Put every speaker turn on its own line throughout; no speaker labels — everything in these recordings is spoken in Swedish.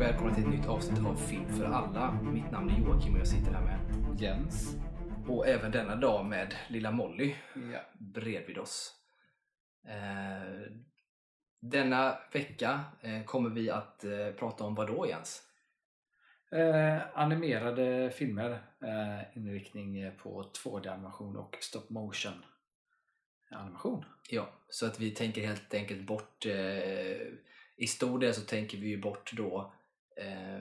och välkomna till ett nytt avsnitt av Film för alla. Mitt namn är Joakim och jag sitter här med
Jens.
och även denna dag med lilla Molly
Ja.
bredvid oss. Eh, denna vecka eh, kommer vi att eh, prata om vad då Jens?
Eh, animerade filmer, eh, inriktning på 2D-animation och stop motion animation.
Ja, så att vi tänker helt enkelt bort, eh, i stor del så tänker vi ju bort då eh,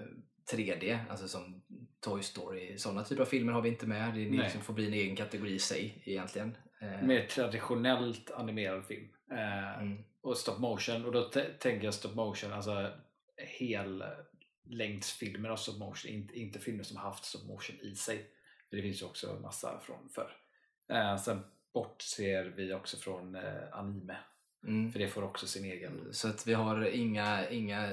3D, alltså som Toy Story, sådana typer av filmer har vi inte med. Det liksom får bli en egen kategori i sig egentligen. Eh,
Mer traditionellt animerad film. Eh,
mm.
Och stop motion, och då tänker jag stop motion, alltså hellängdsfilmer av stop motion, inte, inte filmer som har haft stop motion i sig. För det finns ju också massa från förr. Eh, sen bortser vi också från eh, anime,
Mm.
för det får också sin egen
Så att vi har inga, inga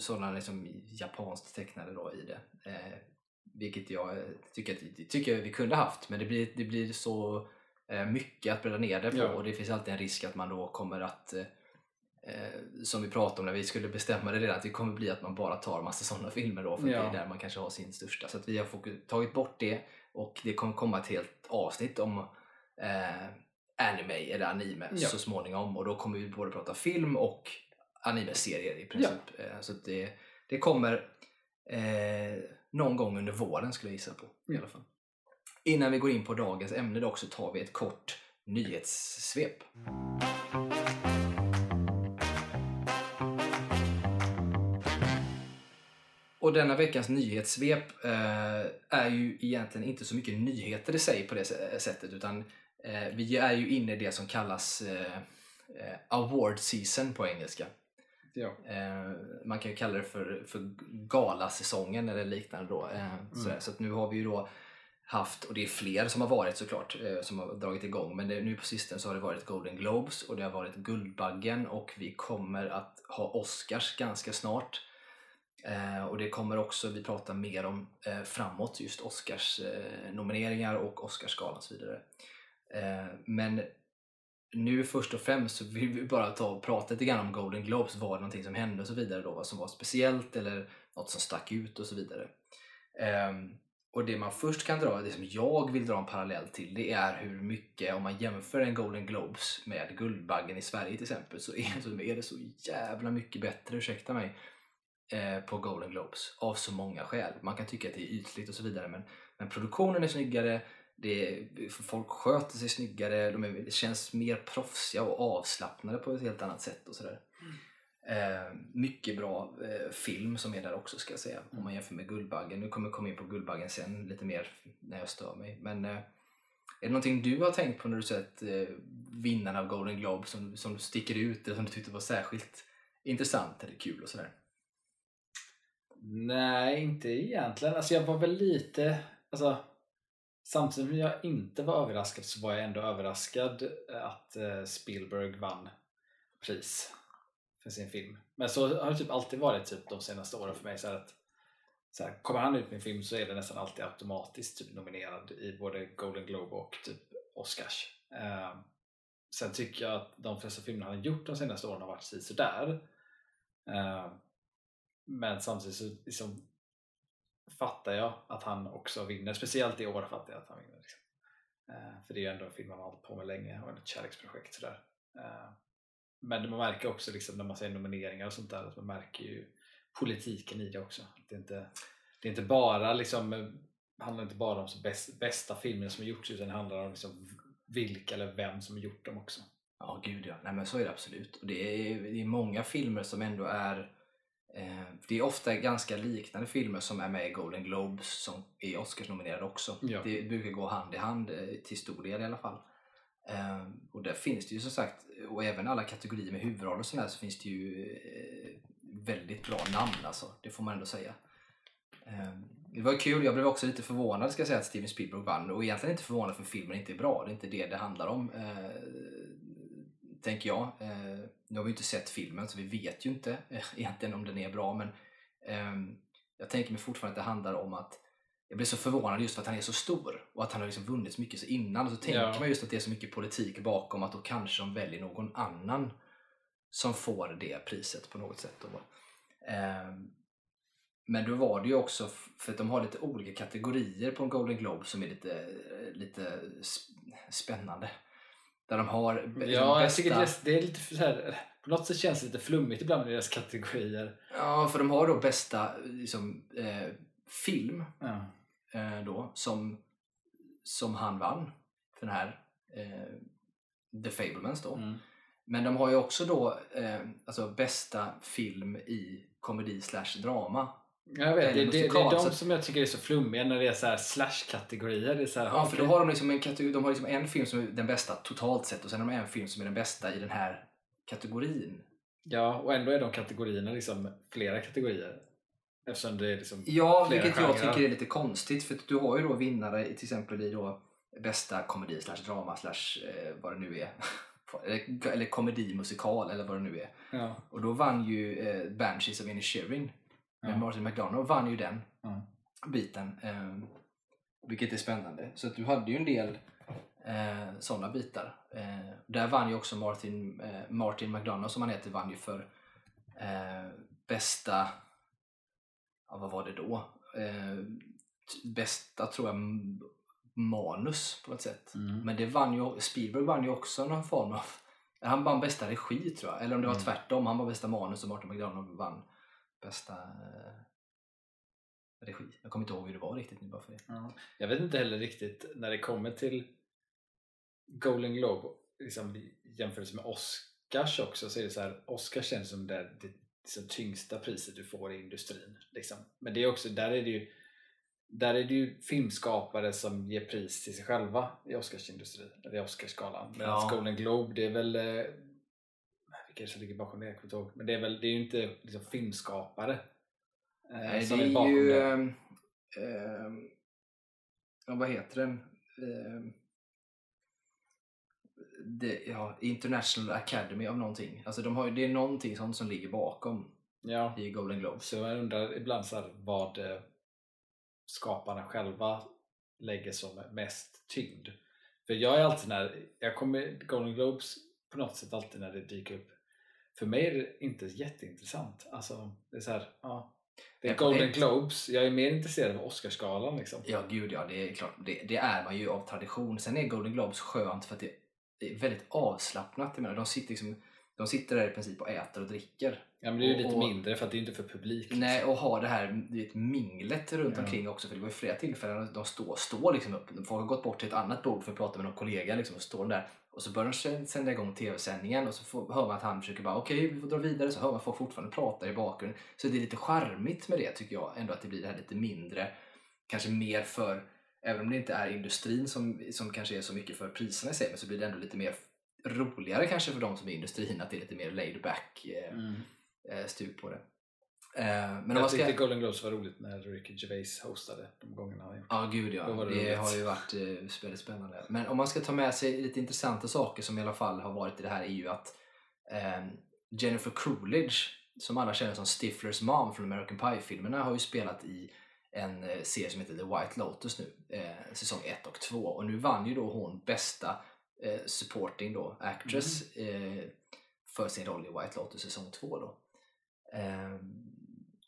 sådana liksom japanskt tecknade då i det. Eh, vilket jag tycker, att, tycker vi kunde haft, men det blir, det blir så eh, mycket att bredda ner det på
Ja.
och det finns alltid en risk att man då kommer att eh, eh, som vi pratade om när vi skulle bestämma det redan, att det kommer bli att man bara tar massa sådana filmer då för
Ja.
det är där man kanske har sin största. Så att vi har tagit bort det och det kommer komma ett helt avsnitt om eh, anime eller anime
Ja.
så småningom och då kommer vi både prata film och anime-serier i princip. Eh, Så det, det kommer eh, någon gång under våren skulle jag gissa på. I
Mm.
alla fall. Innan vi går in på dagens ämne dock så tar vi ett kort nyhetssvep. Och denna veckans nyhetssvep eh, är ju egentligen inte så mycket nyheter i sig på det sättet utan vi är ju inne i det som kallas eh, eh, award season på engelska.
Ja.
Eh, man kan ju kalla det för, för galasäsongen eller liknande då. Eh, sådär. Så nu har vi ju då haft, och det är fler som har varit såklart, eh, som har dragit igång, men nu på sistone så har det varit Golden Globes och det har varit Guldbaggen och vi kommer att ha Oscars ganska snart. Eh, och det kommer också vi prata mer om eh, framåt, just Oscars eh, nomineringar och Oscarsgalan och så vidare. Eh, men nu först och främst så vill vi bara ta och prata lite grann om Golden Globes. Var det någonting som hände och så vidare då? Vad som var speciellt eller något som stack ut och så vidare. Ehm, och det man först kan dra, det som jag vill dra en parallell till, det är hur mycket, om man jämför en Golden Globes med Guldbaggen i Sverige till exempel, så är, så är det så jävla mycket bättre, ursäkta mig, eh, på Golden Globes. Av så många skäl. Man kan tycka att det är ytligt och så vidare, men, men produktionen är snyggare, det folk sköter sig snyggare, de är, det känns mer proffsiga och avslappnade på ett helt annat sätt och sådär. Eh, mycket bra eh, film som är där också ska jag säga, om man jämför med Guldbaggen. Nu kommer jag komma in på Guldbaggen sen lite mer när jag stör mig. Men eh, är det någonting du har tänkt på när du sett eh, vinnarna av Golden Globe som, som sticker ut eller som du tyckte var särskilt intressant eller kul och sådär?
Nej, inte egentligen. Alltså jag var väl lite... Alltså, samtidigt som jag inte var överraskad så var jag ändå överraskad eh, att eh, Spielberg vann pris för sin film. Men så har det typ alltid varit typ de senaste åren för mig. Så här att, så här, kommer han ut med en film så är den nästan alltid automatiskt typ nominerad i både Golden Globe och typ Oscars. Eh, sen tycker jag att de flesta filmer han har gjort de senaste åren har varit si sådär. Eh, men samtidigt så liksom, fattar jag att han också vinner. Speciellt i år fattar jag att han vinner. Liksom. Eh, för det är ju ändå en film han har hållit på med länge och ett kärleksprojekt. Sådär. Eh, men man märker också liksom, när man ser nomineringar och sånt där att man märker ju politiken i det också. Det det, inte, det är inte bara liksom, eh, handlar inte bara om så bäst, bästa filmer som har gjorts utan det handlar om liksom vilka eller vem som har gjort dem också.
Ja, gud ja. Nej, men så är det absolut. Och det, är, det är många filmer som ändå är... Eh, det är ofta ganska liknande filmer som är med i Golden Globes som är Oscarsnominerade också.
Ja.
Det brukar gå hand i hand, eh, till stor del i alla fall. Eh, och där finns det ju som sagt, och även alla kategorier med huvudroller och sådär, så finns det ju väldigt bra namn alltså. Det får man ändå säga. Det var kul, jag blev också lite förvånad ska jag säga att Steven Spielberg vann och egentligen inte förvånad för filmen inte är bra, det är inte det det handlar om. Tänker jag. Eh, nu har vi inte sett filmen så vi vet ju inte eh, egentligen om den är bra men ehm, jag tänker mig fortfarande att det handlar om att jag blir så förvånad just för att han är så stor och att han har liksom vunnit så mycket så innan. Och så tänker
Ja.
man just att det är så mycket politik bakom att då kanske de väljer någon annan som får det priset på något sätt. Då. Ehm, men då var det ju också, för att de har lite olika kategorier på en Golden Globe som är lite, eh, lite sp- spännande. Där de har b- liksom
Ja, jag
bästa-
tycker det, det är lite så här, på något sätt känns det lite flummigt ibland med deras kategorier.
Ja, för de har då bästa liksom, eh, film
Ja.
eh, då, som, som han vann för den här eh, The Fablemans då.
Mm.
Men de har ju också då eh, alltså bästa film i komedi slash drama.
Jag vet, det, det, det är de som jag tycker är så flummiga när det är så här slash-kategorier. Det är så här,
Ja, för då har de liksom en, kategori, de har liksom en film som är den bästa totalt sett och sen har de en film som är den bästa i den här kategorin.
ja, och ändå är de kategorierna liksom flera kategorier. Eftersom det är liksom...
Ja,
Flera
vilket jag
genrer.
tycker är lite konstigt för du har ju då vinnare till exempel i då bästa komedi slash drama slash eh, vad det nu är. eller, eller komedi musikal eller vad det nu är.
Ja.
Och då vann ju eh, Banshees of Inisherin med
Ja.
Martin McDonough vann ju den
Ja.
biten. Eh, vilket är spännande. Så att du hade ju en del eh, sådana bitar. Eh, där vann ju också Martin, eh, Martin McDonough som han heter vann ju för eh, bästa, ja vad var det då? Eh, bästa tror jag manus på ett sätt.
Mm.
Men det vann ju, Spielberg vann ju också någon form av han vann bästa regi tror jag, eller om det var
Mm.
tvärtom. Han var bästa manus och Martin McDonough vann bästa eh, regi. Jag kommer inte ihåg hur det var riktigt nu bara för det.
Ja. Jag vet inte heller riktigt när det kommer till Golden Globe liksom, jämförelse med Oscars också så är det så här Oscars känns som det, det liksom, tyngsta priset du får i industrin. Liksom. Men det är också, där är det ju där är det ju filmskapare som ger pris till sig själva i Oscarsindustrin, eller i Oscarsgalan. Medan
Ja.
Golden Globe, det är väl eh, det som ligger bakom det? Jag kommer ihåg. Men det är väl det är ju inte liksom, filmskapare eh,
Nej,
som
det
är bakom
ju...
det.
ehm, ja, vad heter den? Ehm, det, ja, International Academy av någonting. Alltså de har, det är någonting sånt som ligger bakom
Ja.
i Golden Globes.
Så jag undrar ibland så här, vad eh, skaparna själva lägger som mest tyngd. För jag är alltid när, jag kommer Golden Globes på något sätt alltid när det dyker upp. För mig är det inte jätteintressant. Alltså, det är så här, ja. Det är Golden Globes, jag är mer intresserad av Oscarsgalan liksom.
Ja, gud ja, det är klart. Det, det är man ju av tradition. Sen är Golden Globes skönt för att det, är väldigt avslappnat. Jag menar, de, sitter liksom, de sitter där i princip och äter och dricker.
Ja men det är ju
Och-
lite
och-
mindre för att det är inte för publik. liksom.
Nej, och ha det här vet, minglet runt
Ja.
omkring också. För det var ju flera tillfällen de står står liksom upp. Folk har gått bort till ett annat bord för att prata med någon kollega. Liksom, och står där. Och så börjar de sä- sända igång tv-sändningen och så får, hör man att han försöker bara okej, vi får dra vidare. Så hör man folk fortfarande prata i bakgrunden. Så det är lite charmigt med det tycker jag. Ändå att det blir det här lite mindre. Kanske mer för, även om det inte är industrin som, som kanske är så mycket för priserna i sig. Men så blir det ändå lite mer roligare kanske för de som är i industrin. Att det är lite mer laid back eh,
Mm.
eh, stup på det. Eh, men
jag
man ska...
tyckte Golden Globes var roligt när Ricky Gervais hostade de gångerna han gjort.
Ja, gud ja.
Det
Det, har ju varit eh, väldigt spännande. Men om man ska ta med sig lite intressanta saker som i alla fall har varit i det här är ju att eh, Jennifer Coolidge, som alla känner som Stiflers mom från American Pie-filmerna, har ju spelat i en eh, serie som heter The White Lotus nu, eh, säsong 1 och 2. Och nu vann ju då hon bästa eh, supporting då, actress eh, för sin roll i White Lotus säsong 2 då.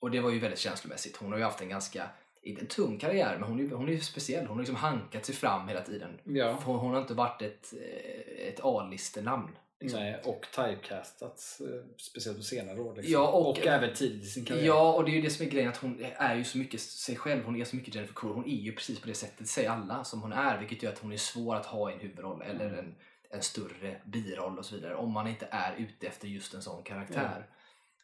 Och det var ju väldigt känslomässigt. Hon har ju haft en ganska, inte en tung karriär, men hon är, hon är ju speciell. Hon har liksom hankat sig fram hela tiden.
Ja.
Hon, hon har inte varit ett, eh, ett A-listenamn. Liksom.
Nej, och typecastats, eh, speciellt på senare år. Liksom.
Ja, och-
och även tidigt i sin karriär.
Ja, och det är ju det som är grejen, att hon är ju så mycket sig själv. Hon är så mycket Jennifer Coolidge. Hon är ju precis på det sättet, säger alla, som hon är. Vilket gör att hon är svår att ha i en huvudroll eller
Mm.
en, en större biroll och så vidare. Om man inte är ute efter just en sån karaktär.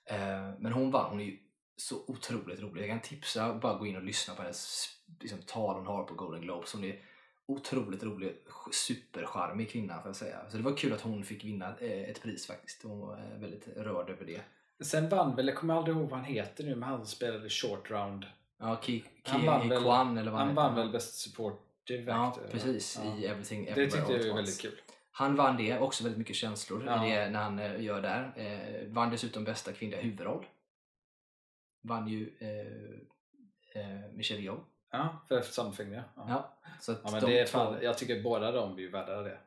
Eh, men hon vann. Hon är ju så otroligt rolig. Jag kan tipsa, bara gå in och lyssna på hennes liksom, tal hon har på Golden Globes. Hon är otroligt rolig, supercharmig kvinna får jag säga. Så det var kul att hon fick vinna eh, ett pris faktiskt. Hon var eh, väldigt rörd över det.
Sen vann väl, jag kommer aldrig ihåg vad han heter nu, men han spelade Short Round.
Ja, Ki, Ki,
Han vann väl-
Kwan eller vad
Han
heter.
vann väl Best Supportive
Ja,
Actor, va?
precis.
Ja.
I Everything
Det
Everywhere
tyckte jag var väldigt kul.
Han vann det, också väldigt mycket känslor
Ja.
det när han eh, gör där. Eh, vann dessutom bästa kvinnliga huvudroll. Vann ju eh, eh, Michelle Yeoh.
Ja, för film ja. ja.
Ja, så att
Ja, men
de
det är
två-
fan, jag tycker båda de är ju värda det.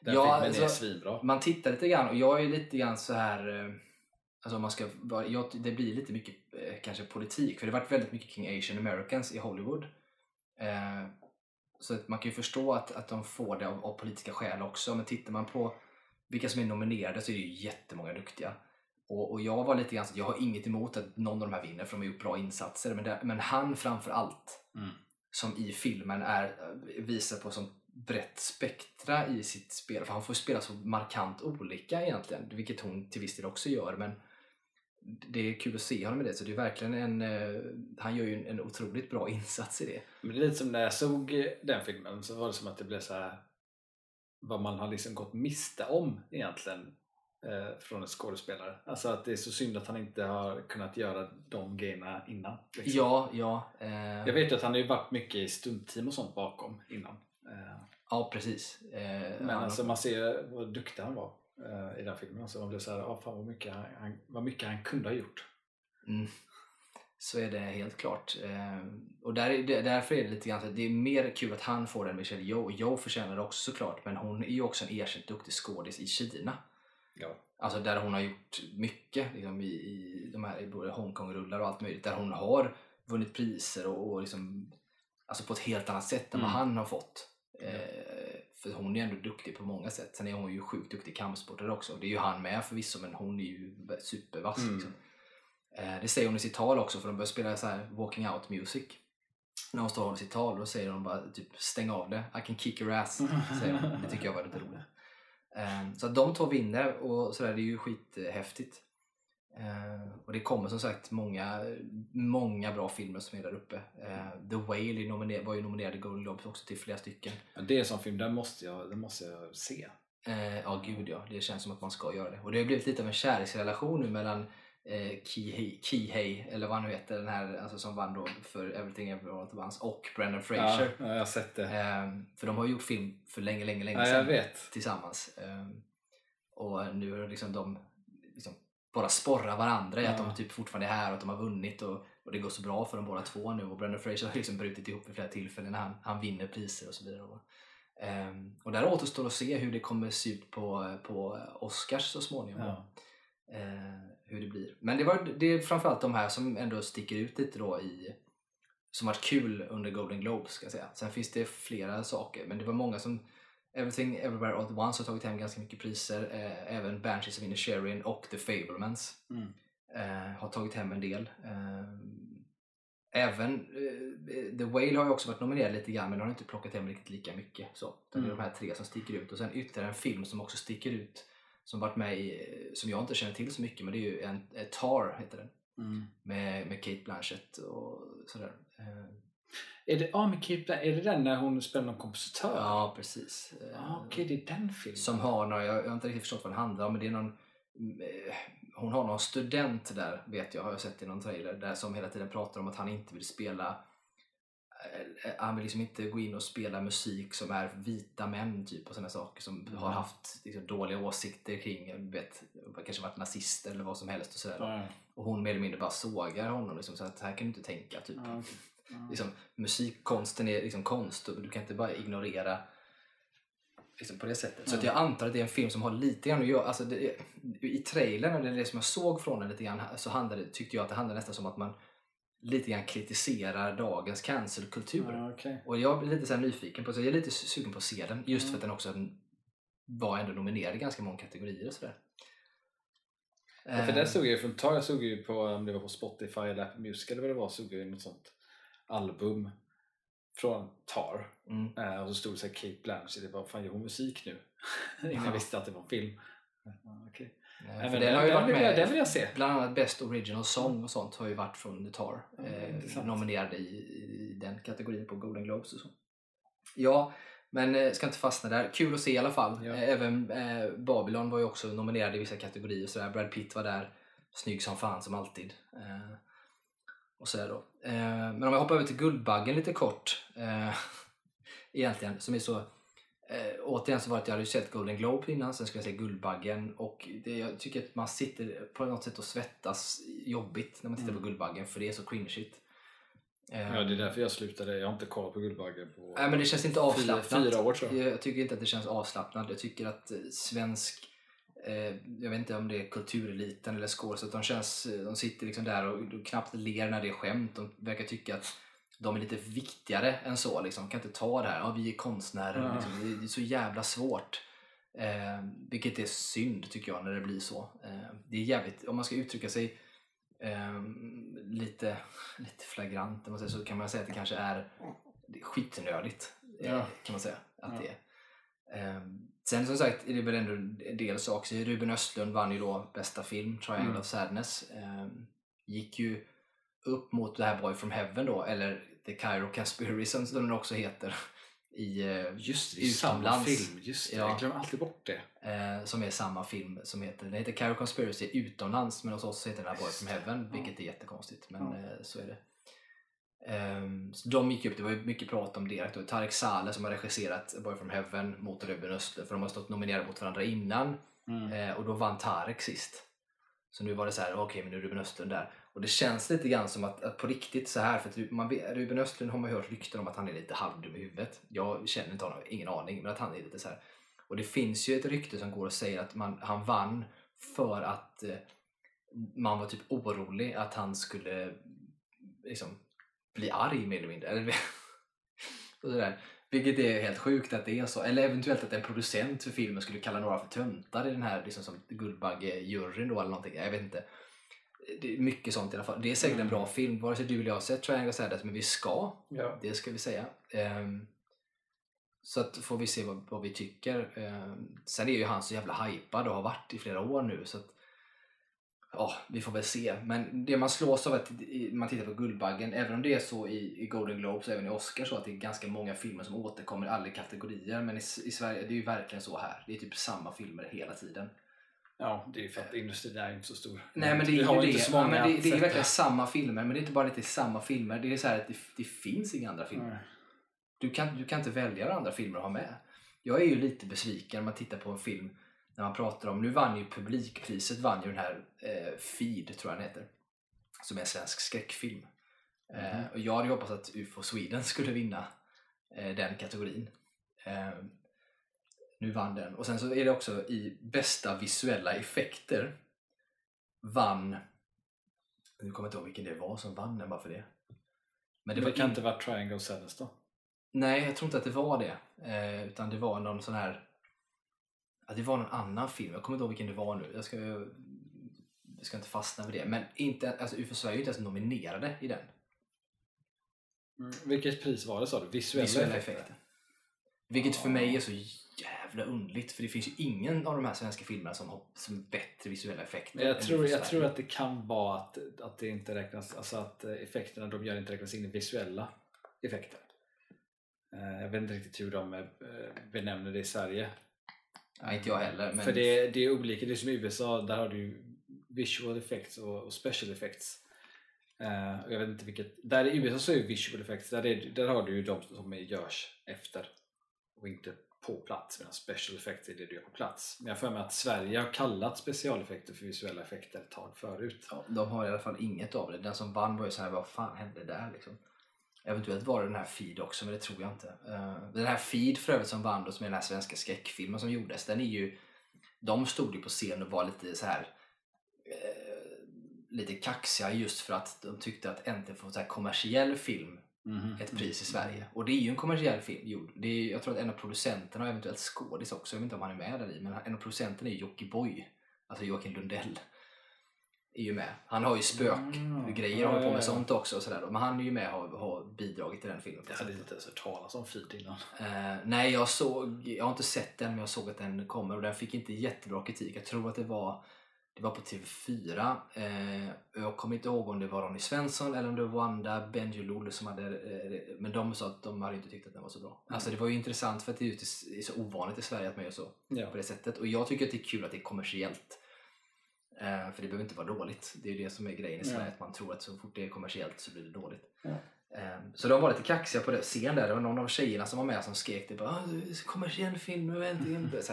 Den
Ja,
filmen är
alltså-
svinbra.
Man tittar lite grann och jag är lite grann så här eh, Alltså man ska, vara- ja, det blir lite mycket eh, kanske politik, för det har varit väldigt mycket kring Asian Americans i Hollywood. Eh, så att man kan ju förstå att, att de får det av, av politiska skäl också, men tittar man på vilka som är nominerade så är det ju jättemånga duktiga. Och, och jag var lite grann så jag har inget emot att någon av de här vinner för de har gjort bra insatser, men, det, men han framför allt
Mm.
som i filmen är, visar på som brett spektra i sitt spel. För han får spela så markant olika egentligen, vilket hon till viss del också gör. Men det är kul att se honom med det, så det är verkligen en... eh, Han gör ju en, en otroligt bra insats i det.
Men det är lite som när jag såg eh, den filmen så var det som att det blev så här vad man har liksom gått miste om egentligen från en skådespelare. Alltså att det är så synd att han inte har kunnat göra de grejerna innan. liksom.
Ja, ja. Eh,
Jag vet ju att han har ju varit mycket i stuntteam och sånt bakom innan. Eh,
Ja, precis. Eh,
men
han-
alltså man ser vad duktig han var eh, i den filmen. Alltså man blev så här, ah, fan vad mycket han, vad mycket han kunde ha gjort.
Mm. Så är det helt klart. Eh, och där, är det- därför är det lite grann så att det är mer kul att han får den Michelle Yeoh. Yeoh förtjänar det också såklart, men hon är ju också en erkänt duktig skådis i Kina.
Ja.
Alltså där hon har gjort mycket liksom i, i de här i både Hongkong-rullar och allt möjligt. Där hon har vunnit priser och, och liksom, alltså på ett helt annat sätt än vad
Mm.
han har fått. Eh, för hon är ändå duktig på många sätt. Sen är hon ju sjukt duktig i kampsporter också. Det är ju han med förvisso, men hon är ju supervass.
Mm.
Liksom. Eh, det säger hon i sitt tal också, för de börjar spela så här walking out music. När hon står och håller sitt tal, då säger hon bara typ stäng av det, I can kick your ass. Säger hon. Det tycker jag var lite roligt. Eh, Så att de två vinner och sådär, det är ju skithäftigt. Eh, och det kommer som sagt många, många bra filmer som är där uppe. Eh, The Whale nominer- var ju nominerad i Golden Globes också till flera stycken.
Det är en sån film, den måste jag, den måste jag se.
Ja, gud ja. Det känns som att man ska göra det. Och det har blivit lite av en kärleksrelation nu mellan eh, Kihei, Kihei, eller vad han nu heter, den här alltså, som vann då för Everything Everywhere All At Once, och Brendan Fraser.
Ja, ja, jag har sett det.
Eh, för de har gjort film för länge, länge, länge
Ja,
sedan tillsammans. Eh, och nu är liksom de liksom bara sporrar varandra i att
Ja.
de typ fortfarande är här och att de har vunnit och, och det går så bra för dem båda två nu och Brendan Fraser har liksom brutit ihop vid flera tillfällen när han, han vinner priser och så vidare. Och, ehm, och där återstår att se hur det kommer se ut på, på Oscars så småningom.
Ja.
Eh, hur det blir. Men det, var, det är framförallt de här som ändå sticker ut lite då i som varit kul under Golden Globes ska jag säga. Sen finns det flera saker men det var många som Everything Everywhere All At Once har tagit hem ganska mycket priser. Eh, även Banshees of Inisherin och The Fablemans
Mm.
eh, har tagit hem en del. Eh, även eh, The Whale har ju också varit nominerad lite grann men har inte plockat hem riktigt lika mycket. Så. Det är
Mm.
de här tre som sticker ut och sen ytterligare en film som också sticker ut som varit med i, som jag inte känner till så mycket men det är ju en, Tar heter den.
Mm.
Med, med Kate Blanchett och sådär. Eh,
Är det, ah, Keep That- är det den när hon spelar någon kompositör?
ja precis.
Ah, Okej, det är den filmen.
Som har några, jag, jag har inte riktigt förstått vad den handlar om, men det är någon eh, hon har någon student där, vet jag, har jag sett i någon trailer, där som hela tiden pratar om att han inte vill spela han vill liksom inte gå in och spela musik som är vita män typ och sådana saker som har
Mm.
haft liksom, dåliga åsikter kring, vet, kanske varit nazister eller vad som helst och sådär.
Ja,
Och hon mer eller mindre bara sågar honom liksom, så att här kan du inte tänka typ.
ja. Ja.
Liksom, musikkonsten är liksom konst och du kan inte bara ignorera liksom på det sättet. Så att jag antar att det är en film som har lite grann att göra, alltså det, i trailern, eller det som jag såg från den lite grann, så handlade, tyckte jag att det handlade nästan som att man lite grann kritiserar dagens cancelkultur.
Ja, okej.
Och jag blir lite så här nyfiken på, så jag är lite sugen på att se den, just
Mm.
för att den också var ändå nominerad i ganska många kategorier och sådär.
Ja, för där såg jag ju från tag, jag såg ju på, om det var på Spotify eller Apple Music eller vad det var, såg jag ju något sånt album från Tar.
Mm.
Eh, och så stod det så här Kate Blanchett, det var fan gör hon musik nu? Innan
Ja.
jag visste att det var en film. Ja, okej. Nej,
för
men
den har ju
den
varit
vill jag-
med,
den vill jag se.
bland annat Best Original Song och sånt har ju varit från The Tar.
Ja,
Eh, nominerade i, i den kategorin på Golden Globes och så. Ja, men eh, ska inte fastna där. Kul att se i alla fall.
Ja.
Eh, Även eh, Babylon var ju också nominerad i vissa kategorier. sådär. Brad Pitt var där, snygg som fan som alltid. Eh, och sådär då. Eh, men om jag hoppar över till Guldbaggen lite kort. Eh, egentligen, som är så Eh, återigen så var det att jag hade sett Golden Globe innan, sen ska jag se Guldbaggen och det, jag tycker att man sitter på något sätt och svettas jobbigt när man tittar
Mm.
på Guldbaggen för det är så cringeigt. Eh,
Ja, det är därför jag slutade. Jag har inte kollat på Guldbaggen på
Nej men det känns inte avslappnat.
fyra år tror jag.
Jag tycker inte att det känns avslappnat. Jag tycker att eh, svensk eh, jag vet inte om det är kultureliten eller skådespelare, de känns, de sitter liksom där och knappt ler när det är skämt. De verkar tycka att de är lite viktigare än så. Liksom. kan inte ta det här. Ja, vi är konstnärer.
Ja.
Liksom. Det är så jävla svårt. Eh, vilket är synd tycker jag när det blir så. Eh, det är jävligt, om man ska uttrycka sig eh, lite, lite flagrant man säger, så kan man säga att det kanske är skitnödigt. eh,
Ja.
Kan man säga att
Ja.
det är. Eh, sen som sagt är det väl ändå en del saker. Ruben Östlund vann ju då bästa film, Triangle
Mm.
of Sadness. Eh, gick ju upp mot det här Boy from Heaven då, eller The Cairo Conspiracy som den också heter. I, eh,
Just det, är samma
Utomlands.
film. Just det,
Ja.
jag glömmer alltid bort det.
eh, som är samma film som heter, den heter Cairo Conspiracy utomlands men hos oss heter den här Boy from Heaven
ja.
vilket är jättekonstigt men
Ja.
eh, så är det. Ehm, så de gick upp, det var ju mycket prat om det. då. Tarek Saleh som har regisserat Boy from Heaven mot Ruben Östlund för de har stått nominerade mot varandra innan
Mm.
eh, och då vann Tarek sist. Så nu var det så här, okej men nu är Ruben Östlund där. Och det känns lite grann som att, att på riktigt så här för att man Ruben Östlund har man ju hört rykten om att han är lite halvdum i huvudet. Jag känner inte honom, ingen aning, men att han är lite så här. Och det finns ju ett rykte som går och säger att man, han vann för att eh, man var typ orolig att han skulle liksom bli arg mer eller mindre. Eller, och sådär. Vilket är helt sjukt att det är så. Eller eventuellt att en producent för filmen skulle kalla några för töntar i den här liksom som Guldbagge-juryn då eller någonting. Jag vet inte. Det är mycket sånt i alla fall. Det är säkert en
Mm.
bra film, vare sig du eller jag har sett Triangle Sadness, men vi ska.
Ja.
Det ska vi säga. Ehm, så att får vi se vad, vad vi tycker. Ehm, sen är ju han så jävla hypad och har varit i flera år nu så att Ja, vi får väl se. Men det man slås av att man tittar på Guldbaggen, även om det är så i, i Golden Globes och även i Oscar så att det är ganska många filmer som återkommer i alla kategorier. Men i, i Sverige, det är ju verkligen så här. Det är typ samma filmer hela tiden.
ja, det är för att industrin är inte så stor.
Nej men det är ju det.
inte så
Ja,
många
men det, det är verkligen samma filmer, men det är inte bara att det är samma filmer. Det är så här att det, det finns inga andra filmer.
Nej.
Du kan, du kan inte välja andra filmer att ha med. Jag är ju lite besviken när man tittar på en film när man pratar om, nu vann ju publikpriset vann ju den här eh, Feed tror jag den heter. Som är en svensk skräckfilm. Eh,
Mhm.
och jag hade ju hoppats att UFO Sweden skulle vinna eh, den kategorin. Eh, nu vann den. Och sen så är det också i bästa visuella effekter vann, nu kommer jag inte ihåg vilken det var som vann den bara för det. Men
Det,
det var
kan
in-
inte vara Triangle Sadness då?
Nej, jag tror inte att det var det. Eh, utan det var någon sån här... Ja, det var någon annan film. Jag kommer inte ihåg vilken det var nu. Jag ska, jag ska inte fastna vid det. Men inte, alltså, UFO Sverige är ju inte ens nominerade i den.
Mm. Vilket pris var det sa du? Visuella,
Visuella
effekter?
effekter. Vilket för mig är så jävla underligt. För det finns ju ingen av de här svenska filmerna som har som bättre visuella effekter.
Men jag tror, jag tror att det kan vara att, att det inte räknas, alltså att eh, effekterna de gör inte räknas in i visuella effekter. Eh, Jag vet inte riktigt hur de eh, benämner det i Sverige.
Ja, inte jag heller. Men
För det, det är olika, det är som i USA, där har du visual effects och, och special effects. Och jag vet inte vilket, där i USA så är det visual effects, där, är, där har du ju de som görs efter och inte på plats medan special effects är det du gör på plats. Men jag för mig att Sverige har kallat specialeffekter för visuella effekter ett tag förut.
Ja, de har i alla fall inget av det. Den som vann var ju så här, vad fan hände där liksom? Eventuellt var det den här Feed också, men det tror jag inte. Eh, den här Feed för övrigt som vann som är den här svenska skräckfilmen som gjordes, den är ju... De stod ju på scen och var lite så här eh, lite kaxiga just för att de tyckte att äntligen få så här kommersiell film
Mhm.
ett pris i Sverige. Och det är ju en kommersiell film gjord. Det är, jag tror att en av producenterna och eventuellt skådis också, jag vet inte om han är med där i, men en av producenterna är Jockiboi. Alltså Joakim Lundell. Är ju med. Han har ju spökgrejer
Mm.
och håller på med sånt också. och Sådär. Men han är ju med och har, bidragit till den filmen.
Jag hade inte ens hört talas om Feed innan.
Eh, nej, jag, såg, jag har inte sett den men jag såg att den kommer och den fick inte jättebra kritik. Jag tror att det var, det var på TV4. Eh, jag kommer inte ihåg om det var Ronny Svensson eller om det var Wanda Benjelloul som hade... Eh, men de sa att de hade inte tyckt att den var så bra. Alltså det var ju intressant för att det är så ovanligt i Sverige att man gör så
Ja.
på det sättet. Och jag tycker att det är kul att det är kommersiellt. Eh, för det behöver inte vara dåligt. Det är ju det som är grejen i
Ja.
Sverige, att man tror att så fort det är kommersiellt så blir det dåligt.
Ja.
Eh, så de var lite kaxiga på det scen där. Det var någon av tjejerna som var med som skrek det bara "Ah, det så kommersiell film, nu äntligen. Så.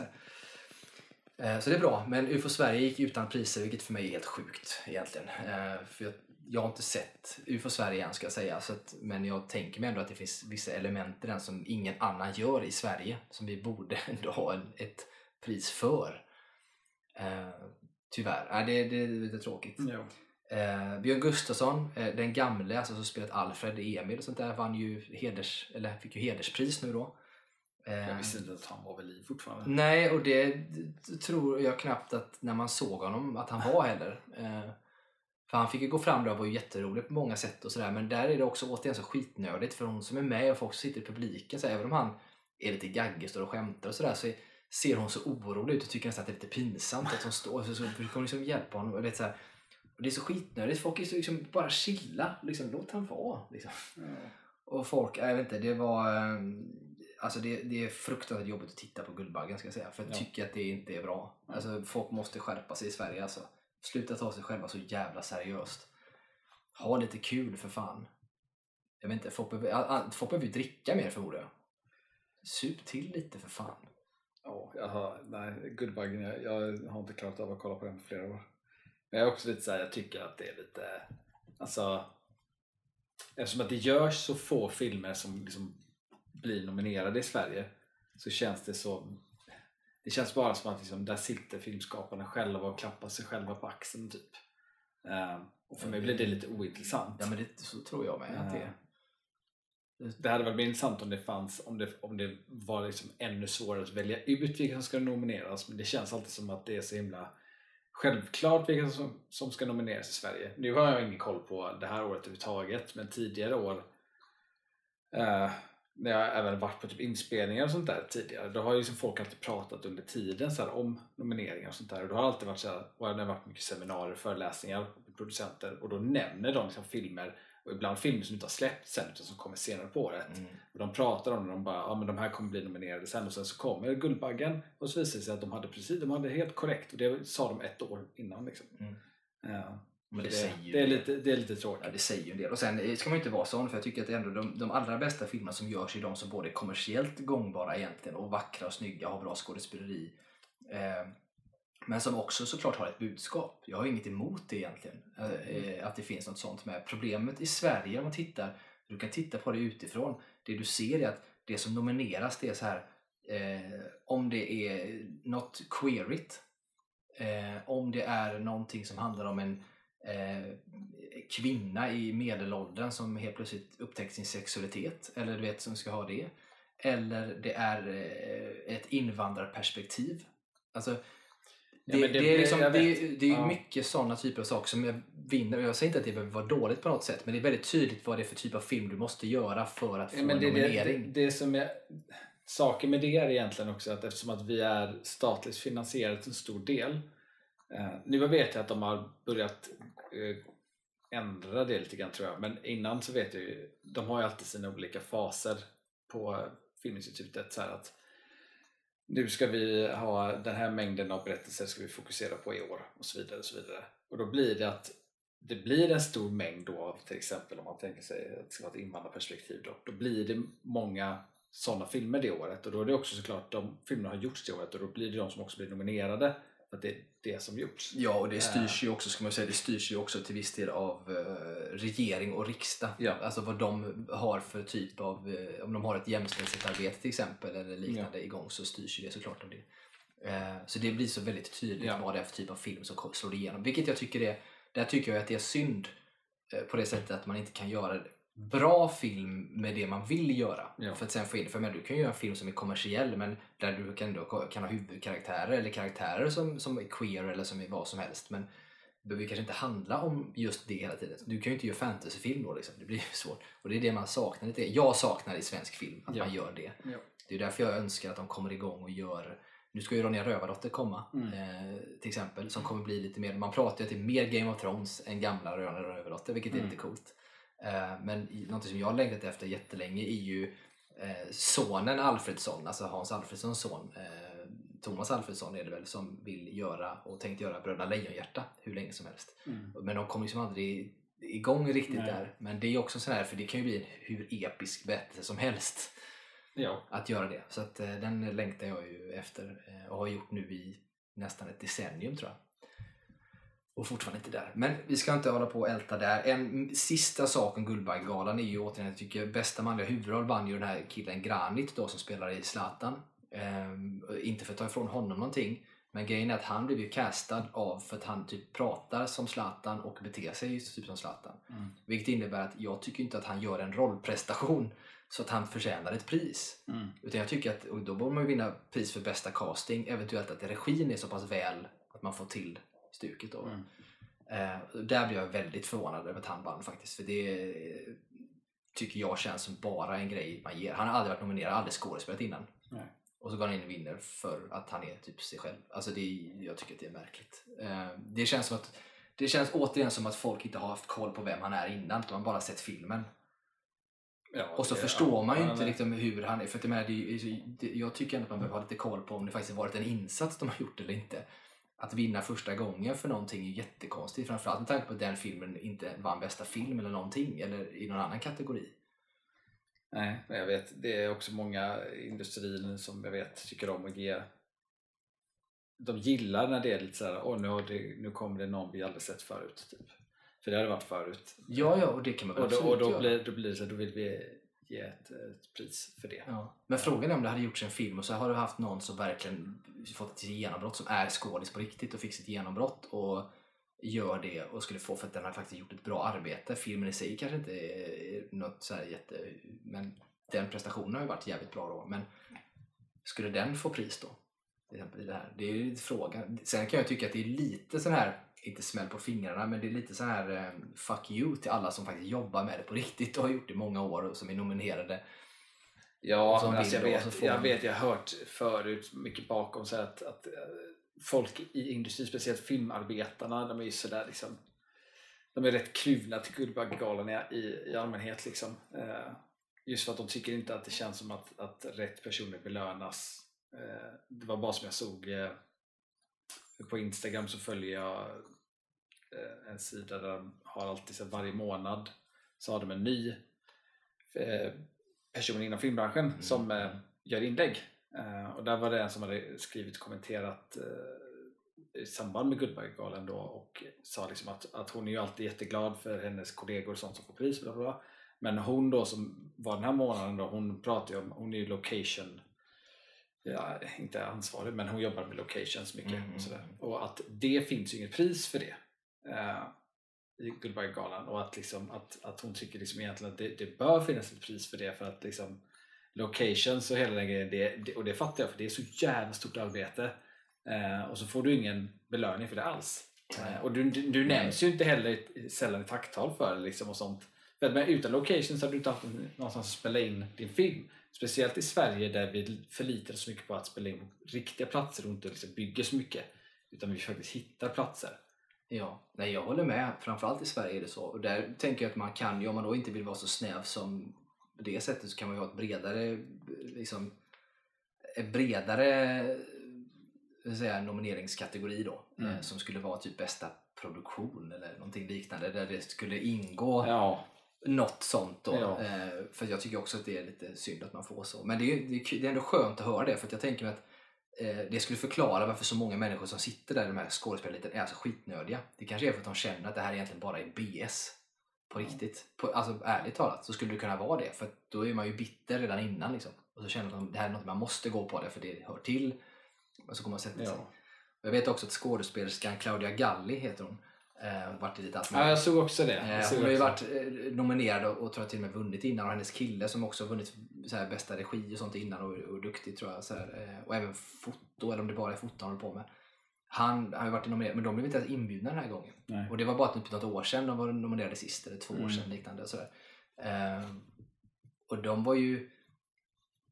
Eh, så det är bra, men UFO Sverige gick utan priser vilket för mig är helt sjukt egentligen. Eh, för jag, jag har inte sett UFO Sverige än ska jag säga, så att, men jag tänker mig ändå att det finns vissa element i den som ingen annan gör i Sverige som vi borde ändå ha en, ett pris för. Tyvärr. Nej, det, det är lite tråkigt.
Jo.
Eh, Björn Gustafsson, eh, den gamle, alltså som spelat Alfred i Emil och sånt där, vann ju heders, eller fick ju hederspris nu då. Eh,
Jag visste inte att han var vid liv fortfarande.
Nej, och det, tror jag knappt att när man såg honom att han var heller. Eh, för han fick ju gå fram där och var ju jätterolig på många sätt och sådär. Men där är det också återigen så skitnödigt för hon som är med och folk som sitter i publiken, så även om han är lite gaggig, står och skämtar och sådär så är, ser hon så orolig ut och tycker nästan att det är lite pinsamt att hon står så, så försöker hon liksom hjälpa honom. Och vet, så här, och det är så skitnödigt. Folk är så liksom bara chilla. Liksom, låt han vara. Liksom. Och folk, jag vet inte, det var... eh, Alltså det, det är fruktansvärt jobbigt att titta på Guldbaggen ska jag säga. För jag
Ja.
tycker att det inte är bra.
Ja.
Alltså folk måste skärpa sig i Sverige alltså. Sluta ta sig själva så jävla seriöst. Ha lite kul för fan. Jag vet inte, behöver, folk behöver ju dricka mer förmodar jag. Sup till lite för fan.
Ja, jag har, nej, Guldbaggen, jag, jag har inte klarat av att kolla på den på flera år. Men jag är också lite så här, jag tycker att det är lite, alltså eftersom att det görs så få filmer som liksom blir nominerade i Sverige så känns det så det känns bara som att liksom, där sitter filmskaparna själva och klappar sig själva på axeln typ. Ehm, och för mig blir det lite ointressant.
Ja men det, så tror jag med att det är.
Det hade varit mer intressant om det fanns om det, om det var liksom ännu svårare att välja ut vilka som ska nomineras men det känns alltid som att det är så himla självklart vilka som, som ska nomineras i Sverige. Nu har jag ingen koll på det här året överhuvudtaget men tidigare år eh, när jag även varit på typ inspelningar och sånt där tidigare då har ju liksom folk alltid pratat under tiden så här, om nomineringar och sånt där och då har det alltid varit så här, och det har varit mycket seminarier, föreläsningar med producenter och då nämner de liksom filmer och ibland filmer som inte har släppts sen utan som kommer senare på året.
Mm.
Och de pratar om det, de bara ja, men de här kommer bli nominerade sen och sen så kommer Guldbaggen och så visar det sig att de hade precis, de hade helt korrekt och det sa de ett år innan. Liksom.
Mm.
Ja.
Men det,
det, det, är lite, det är lite tråkigt.
Ja, det säger ju en del. Och sen eh, ska man ju inte vara sån, för jag tycker att ändå de, de allra bästa filmerna som görs är de som både är kommersiellt gångbara egentligen och vackra och snygga och har bra skådespeleri. Eh, men som också såklart har ett budskap. Jag har inget emot det egentligen, eh, eh, att det finns något sånt med. Problemet i Sverige om man tittar, du kan titta på det utifrån, det du ser är att det som nomineras det är så här eh, om det är något queerigt, eh, om det är någonting som handlar om en eh, kvinna i medelåldern som helt plötsligt upptäckt sin sexualitet eller du vet som ska ha det. Eller det är eh, ett invandrarperspektiv. Alltså, det,
men det-
det, är, liksom, det, det är
Ja.
mycket sådana typer av saker som jag vinner. Jag säger inte att det behöver vara dåligt på något sätt men det är väldigt tydligt vad det är för typ av film du måste göra för att få
Ja,
en nominering.
det som är, saken med det är egentligen också att eftersom att vi är statligt finansierat en stor del. Eh, nu vet jag att de har börjat eh, ändra det lite grann tror jag. Men innan så vet jag ju, de har ju alltid sina olika faser på Filminstitutet. Så att nu ska vi ha den här mängden av berättelser ska vi fokusera på i år och så vidare. Och så vidare. Och då blir det att det blir en stor mängd då av till exempel om man tänker sig att det ska vara ett invandrarperspektiv då, då blir det många sådana filmer det året och då är det också såklart de filmerna har gjorts det året och då blir det de som också blir nominerade att det är det som gjorts.
Ja, och det styrs ju också, ska man säga, det styrs ju också till viss del av eh, regering och riksdag.
Ja.
Alltså vad de har för typ av, eh, om de har ett jämställdhetsarbete till exempel eller liknande igång så styrs ju det såklart av det. Eh, så det blir så väldigt tydligt
Ja.
vad det är för typ av film som slår igenom. Vilket jag tycker är, där tycker jag att det är synd eh, på det sättet att man inte kan göra bra film med det man vill göra.
Ja.
För att sen få in, för men du kan ju göra en film som är kommersiell men där du kan, då, kan ha huvudkaraktärer eller karaktärer som, som är queer eller som är vad som helst. Men det behöver kanske inte handla om just det hela tiden. Du kan ju inte göra fantasyfilm då liksom. Det blir ju svårt. Och det är det man saknar lite. Jag saknar i svensk film att
Ja.
man gör det.
Ja.
Det är därför jag önskar att de kommer igång och gör nu ska ju Ronja Rövardotter komma
Mm.
eh, till exempel som kommer bli lite mer, man pratar ju att det är mer Game of Thrones än gamla Ronja Rövardotter vilket är
Mm.
lite coolt. Eh, men något som jag har längtat efter jättelänge är ju eh, sonen Alfredsson, alltså Hans Alfredssons son. Eh, Thomas Alfredsson är det väl som vill göra och tänkt göra Bröderna Lejonhjärta hur länge som helst.
Mm.
Men de kommer liksom aldrig igång riktigt
Nej.
där. Men det är också sån här, för det kan ju bli en hur episk berättelse som helst
Ja.
att göra det. Så att, den längtar jag ju efter och har gjort nu i nästan ett decennium tror jag. Och fortfarande inte där. Men vi ska inte hålla på och älta där. En sista sak om Guldbaggegalan är ju återigen, jag tycker bästa manliga huvudroll vann ju den här killen Granit då som spelar i Zlatan. Ehm, inte för att ta ifrån honom någonting. Men grejen är att han blev ju castad av för att han typ pratar som Zlatan och beter sig typ som Zlatan.
Mm.
Vilket innebär att jag tycker inte att han gör en rollprestation så att han förtjänar ett pris.
Mm.
Utan jag tycker att och då borde man ju vinna pris för bästa casting. Eventuellt att regin är så pass väl att man får till stuket. Då.
Mm.
Eh, där blir jag väldigt förvånad över att han vann faktiskt. För det tycker jag känns som bara en grej man ger. Han har aldrig varit nominerad, aldrig skådespelat innan.
Nej.
Och så går han in och vinner för att han är typ sig själv. Alltså det jag tycker att det är märkligt. Eh, det känns som att det känns återigen som att folk inte har haft koll på vem han är innan. De har bara sett filmen.
Ja,
Och så
det-
förstår
ja,
man ju
ja,
inte liksom hur han är. För att jag, menar, det jag tycker ändå att man behöver ha lite koll på om det faktiskt varit en insats de har gjort eller inte. Att vinna första gången för någonting är jättekonstigt. Framförallt med tanke på att den filmen inte vann bästa film eller någonting. Eller i någon annan kategori.
Nej, jag vet. Det är också många i industrin som jag vet tycker om att ge de gillar när det är lite såhär, åh nu, det, nu kommer det någon vi aldrig sett förut. Typ. För det har det varit förut.
Ja, ja, och det kan man
Och då, och
absolut
då,
göra.
blir, då blir det så, då vill vi ge ett, ett pris för det.
Ja. Men frågan är om det hade gjorts en film och så har du haft någon som verkligen fått ett genombrott som är skådis på riktigt och fick sitt genombrott och gör det och skulle få för att den har faktiskt gjort ett bra arbete. Filmen i sig kanske inte är något så här jätte... Men den prestationen har ju varit jävligt bra då. Men skulle den få pris då? Till exempel i det här. Det är ju lite frågan. Sen kan jag tycka att det är lite sån här, inte smäll på fingrarna, men det är lite så här eh, fuck you till alla som faktiskt jobbar med det på riktigt och har gjort det i många år och som är nominerade.
Ja,
Som
alltså jag, vet,
får
jag vet, jag har hört förut mycket bakom så att, att eh, folk i industrin, speciellt filmarbetarna, de är ju sådär liksom de är rätt kluvna till Guldbaggegalan i, i allmänhet. Liksom. Eh, just för att de tycker inte att det känns som att, att rätt personer belönas. Eh, det var bara som jag såg eh, på Instagram så följer jag eh, en sida där de har alltid så varje månad så har de en ny eh, person inom filmbranschen
Mm.
som eh, gör inlägg. Eh, och där var det en som hade skrivit kommenterat eh, i samband med Guldbaggegalan då och sa liksom att, att hon är ju alltid jätteglad för hennes kollegor och sånt som får pris. Bla bla bla. Men hon då som var den här månaden då, hon pratar ju om, hon är ju location ja, inte ansvarig men hon jobbar med locations mycket
Mm.
och sådär. Och att det finns ju inget pris för det eh, Guldbaggegalan och att, liksom, att, att hon tycker liksom egentligen att det, det bör finnas ett pris för det för att liksom locations och hela den grejen, det, det, och det fattar jag för det är så jävla stort arbete eh, och så får du ingen belöning för det alls. Eh, och du, du, du nämns ju inte heller sällan i tacktal för det liksom och sånt. För att, men utan locations hade du inte haft någonstans att spela in din film. Speciellt i Sverige där vi förlitar oss mycket på att spela in på riktiga platser och inte liksom bygger så mycket. Utan vi faktiskt hittar platser.
Ja, nej jag håller med. Framförallt i Sverige är det så. Och där tänker jag att man kan ju, om man då inte vill vara så snäv som på det sättet så kan man ju ha ett bredare, liksom, en bredare säga, nomineringskategori då.
Mm.
Eh, som skulle vara typ bästa produktion eller någonting liknande. Där det skulle ingå
Ja,
något sånt då.
Ja.
Eh, för jag tycker också att det är lite synd att man får så. Men det är, det är, ändå skönt att höra det för jag tänker mig att det skulle förklara varför så många människor som sitter där i de här skådespelareliten är så skitnödiga. Det kanske är för att de känner att det här egentligen bara är BS. På riktigt. På, alltså ärligt talat så skulle det kunna vara det. För då är man ju bitter redan innan liksom. Och så känner man att det här är något man måste gå på det för det hör till. Och så kommer man sätta sig.
ja.
Jag vet också att skådespelerskan Claudia Galli heter hon. Eh, varit lite allt
ja jag såg också det.
Eh,
såg
Hon har ju varit eh, nominerad och, och tror jag till och med vunnit innan och hennes kille som också vunnit så här, bästa regi och sånt innan och, och duktig tror jag. Så här, eh, och även foto, eller om det bara är foto han håller på med. Han har ju varit nominerad, men de blev inte ens inbjudna den här gången.
Nej.
Och det var bara typ något år sedan de var nominerade sist, eller två år
Mm.
sedan liknande. Och, så där. Eh, och de var ju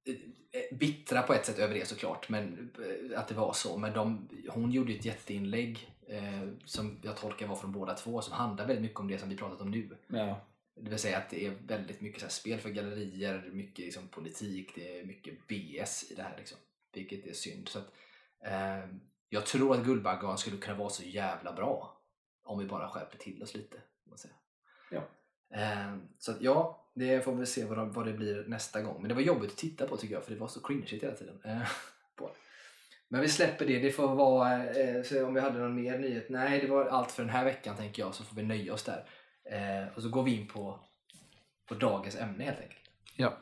eh, bittra på ett sätt över det såklart, men eh, att det var så. Men de, hon gjorde ju ett jätteinlägg eh, som jag tolkar var från båda två som handlar väldigt mycket om det som vi pratat om nu.
Ja.
Det vill säga att det är väldigt mycket så här spel för gallerier, mycket liksom politik, det är mycket BS i det här. Liksom, vilket är synd. Så att, eh, jag tror att Guldbaggegalan skulle kunna vara så jävla bra om vi bara skärper till oss lite.
Ja.
Eh, så att, ja, det får vi se vad, vad det blir nästa gång. Men det var jobbigt att titta på tycker jag för det var så cringeigt hela tiden. Eh, på det. Men vi släpper det. Det får vara, eh, om vi hade någon mer nyhet. Nej, det var allt för den här veckan tänker jag så får vi nöja oss där. Eh, och så går vi in på, på dagens ämne helt enkelt.
Ja.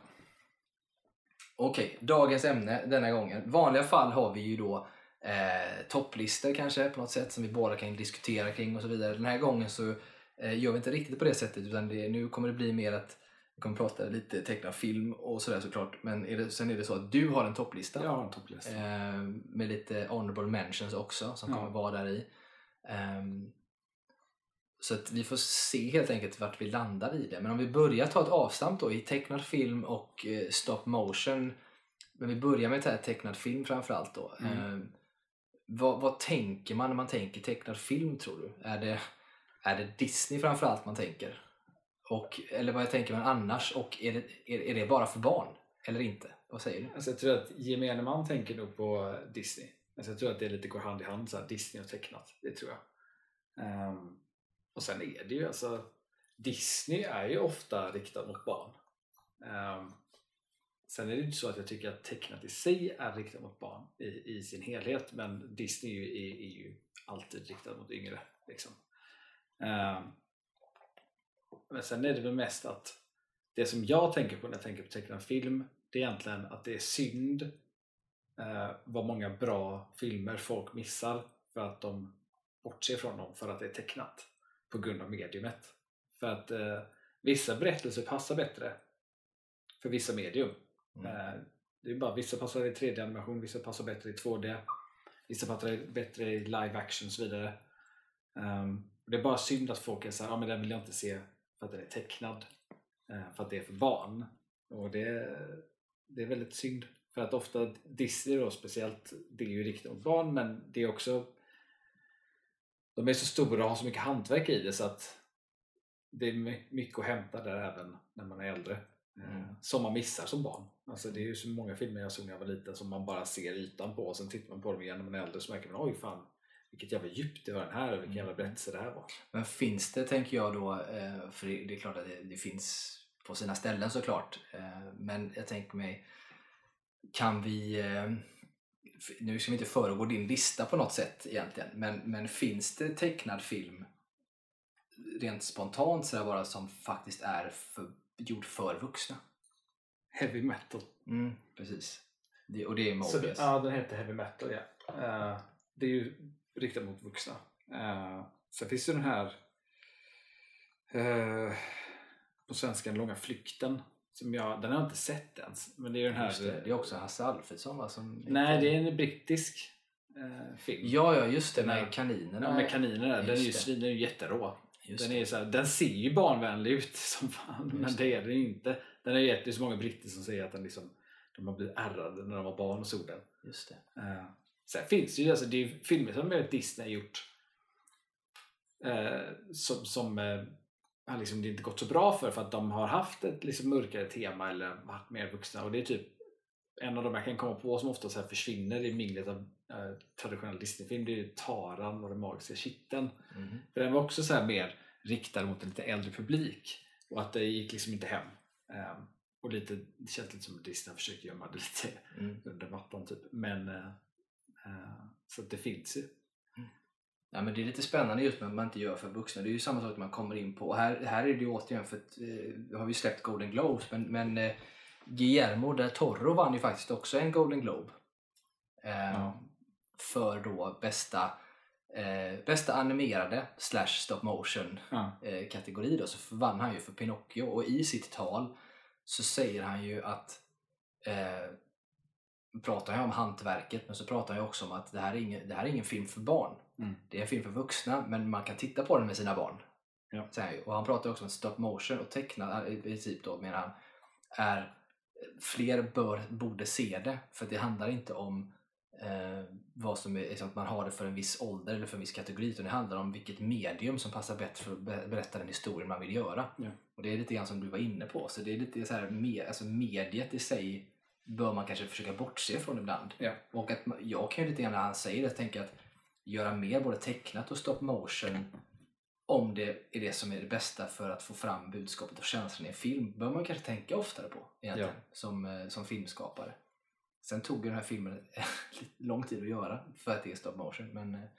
Okej, dagens ämne denna gången. vanliga fall har vi ju då eh, topplistor kanske på något sätt som vi båda kan diskutera kring och så vidare. Den här gången så eh, gör vi inte riktigt på det sättet utan det, nu kommer det bli mer att vi kommer prata lite tecknad film och sådär såklart. Men är det, sen är det så att du har en topplista.
Jag har en topplista.
Eh, med lite honorable mentions också som
Ja.
kommer vara där i. Ehm, så att vi får se helt enkelt vart vi landar i det. Men om vi börjar ta ett avstamp då i tecknad film och eh, stop motion. Men vi börjar med här tecknad film framförallt då.
Mm.
Ehm, vad, vad tänker man när man tänker tecknad film tror du? Är det, är det Disney framförallt man tänker? Och, eller vad jag tänker man annars? Och är det, är, är det bara för barn? Eller inte? Vad säger du?
Alltså jag tror att gemene man tänker nog på Disney. Alltså jag tror att det lite går hand i hand, så här, Disney och tecknat. Det tror jag. Um, och sen är det ju alltså Disney är ju ofta riktat mot barn. Um, sen är det ju inte så att jag tycker att tecknat i sig är riktat mot barn i, i sin helhet men Disney är, ju- är, är ju alltid riktat mot yngre. Liksom. Um, men sen är det väl mest att det som jag tänker på när jag tänker på tecknad film det är egentligen att det är synd eh, vad många bra filmer folk missar för att de bortser från dem för att det är tecknat på grund av mediumet. För att eh, vissa berättelser passar bättre för vissa medium.
Mm.
Eh, det är bara vissa passar i 3D-animation, vissa passar bättre i 2D, vissa passar bättre i live action och så vidare. Ehm, och det är bara synd att folk är såhär, ja men den vill jag inte se för att den är tecknad. eh, för att det är för barn. Och det, det är väldigt synd. För att ofta Disney då speciellt, det är ju riktat mot barn men det är också de är så stora och har så mycket hantverk i det så att det är my- mycket att hämta där även när man är äldre. Eh,
Mm.
Som man missar som barn. Alltså det är ju så många filmer jag såg när jag var liten som man bara ser ytan på och sen tittar man på dem igen när man är äldre så märker man oj fan vilket jävla djup det var den här och vilken jävla berättelse det här var.
Men finns det, tänker jag då, eh, för det är klart att det, det finns på sina ställen såklart, eh, men jag tänker mig, kan vi, eh, nu ska vi inte föregå din lista på något sätt egentligen, men, men finns det tecknad film rent spontant sådär bara som faktiskt är för, gjord för vuxna?
Heavy metal.
Mm, precis. Det, och det är
Så,
Mobius.
ja, den heter Heavy Metal, ja. Eh, det är ju riktat mot vuxna. Uh, sen finns det den här eh, på svenska Den långa flykten. Som jag, den har jag inte sett ens. Men det är ju den här...
Det, det är också Hasse Alfredson va? Som
Nej, det är en brittisk eh, film.
Ja, ja, just det, med kaninerna.
Ja, med kaninerna. Den är ju, den är ju jätterå.
Just
Den, är så här, den ser ju barnvänlig ut som fan, men det är den ju inte. Den är jätte, det är så många britter som säger att den liksom, de har blivit ärrade när de var barn och såg den.
Just det.
Eh, sen finns det ju alltså, det är filmer som Disney har gjort eh, som, som eh, har liksom det inte gått så bra för för att de har haft ett liksom mörkare tema eller varit mer vuxna och det är typ en av de jag kan komma på som ofta så försvinner i minglet av eh, traditionell Disneyfilm det är ju Taran och den magiska kitteln.
Mhm.
För den var också så här mer riktad mot en lite äldre publik och att det gick liksom inte hem. Eh, och lite, det känns lite som att Disney har försökt gömma det lite
Mm.
under mattan typ. Men eh, så att det finns ju.
Ja, men det är lite spännande just med att man inte gör för vuxna. Det är ju samma sak man kommer in på. Och här, här är det ju återigen för att eh, vi har vi släppt Golden Globes men, men eh, Guillermo del Toro vann ju faktiskt också en Golden Globe. Eh,
Ja.
För då bästa, eh, bästa animerade slash stop motion
Ja.
eh, kategori då så vann han ju för Pinocchio och i sitt tal så säger han ju att eh, pratar han om hantverket men så pratar han också om att det här är ingen, det här är ingen film för barn.
Mm.
Det är en film för vuxna men man kan titta på den med sina barn.
Ja.
Och han pratar också om stop motion och tecknad i princip då menar han är fler bör, borde se det för det handlar inte om eh, vad som är, liksom att man har det för en viss ålder eller för en viss kategori utan det handlar om vilket medium som passar bättre för att be- berätta den historien man vill göra.
Ja.
Och det är lite grann som du var inne på, så det är lite så här, me, alltså mediet i sig bör man kanske försöka bortse från ibland.
Ja.
Och att jag kan ju lite grann när han säger det tänka att göra mer både tecknat och stop motion om det är det som är det bästa för att få fram budskapet och känslan i en film bör man kanske tänka oftare på egentligen
Ja.
som, eh, som filmskapare. Sen tog ju den här filmen lång tid att göra för att det är stop motion men, eh,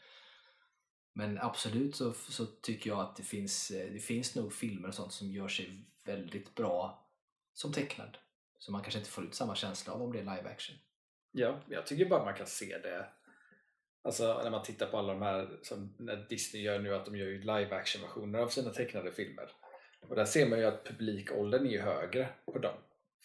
men absolut så, så tycker jag att det finns, eh, det finns nog filmer och sånt som gör sig väldigt bra som tecknad. Så man kanske inte får ut samma känsla av om det är live action.
ja, jag tycker bara man kan se det Alltså när man tittar på alla de här som när Disney gör nu att de gör ju live action versioner av sina tecknade filmer. Och där ser man ju att publikåldern är ju högre på dem.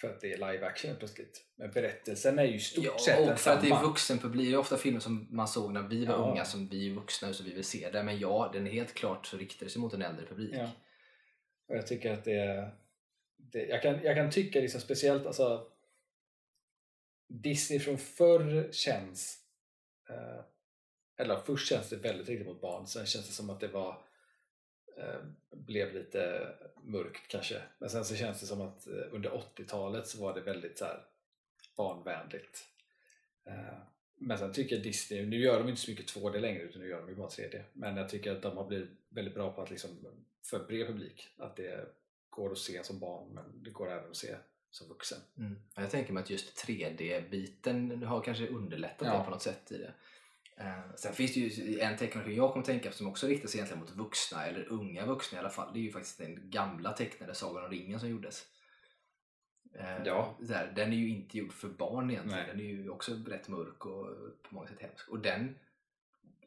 För att det är live action plötsligt. Men berättelsen är ju stort
Ja,
sett
och för att det är
densamma.
vuxenpublik. Det är ofta filmer som man såg när vi var
Ja.
unga som vi är vuxna så vi vill se det. Men ja, den är helt klart så riktar sig mot en äldre publik.
Ja. Och jag tycker att det är... Det, jag, kan, jag kan tycka liksom speciellt alltså Disney från förr känns eh, eller först känns det väldigt riktigt mot barn sen känns det som att det var eh, blev lite mörkt kanske. Men sen så känns det som att eh, under 80-talet så var det väldigt så här, barnvänligt. Eh, men sen tycker jag Disney, nu gör de inte så mycket 2D längre utan nu gör de ju bara 3D men jag tycker att de har blivit väldigt bra på att liksom för bred publik att det går att se som barn men det går även att se som vuxen.
Mm. Jag tänker mig att just 3D-biten har kanske underlättat
Ja.
det på något sätt i det. Eh, sen finns det ju en tecknarfilm jag kommer tänka på som också riktar sig egentligen mot vuxna, eller unga vuxna i alla fall. Det är ju faktiskt den gamla tecknade Sagan om ringen som gjordes. Eh,
Ja.
Där, den är ju inte gjord för barn egentligen.
Nej.
Den är ju också rätt mörk och på många sätt hemsk. Och den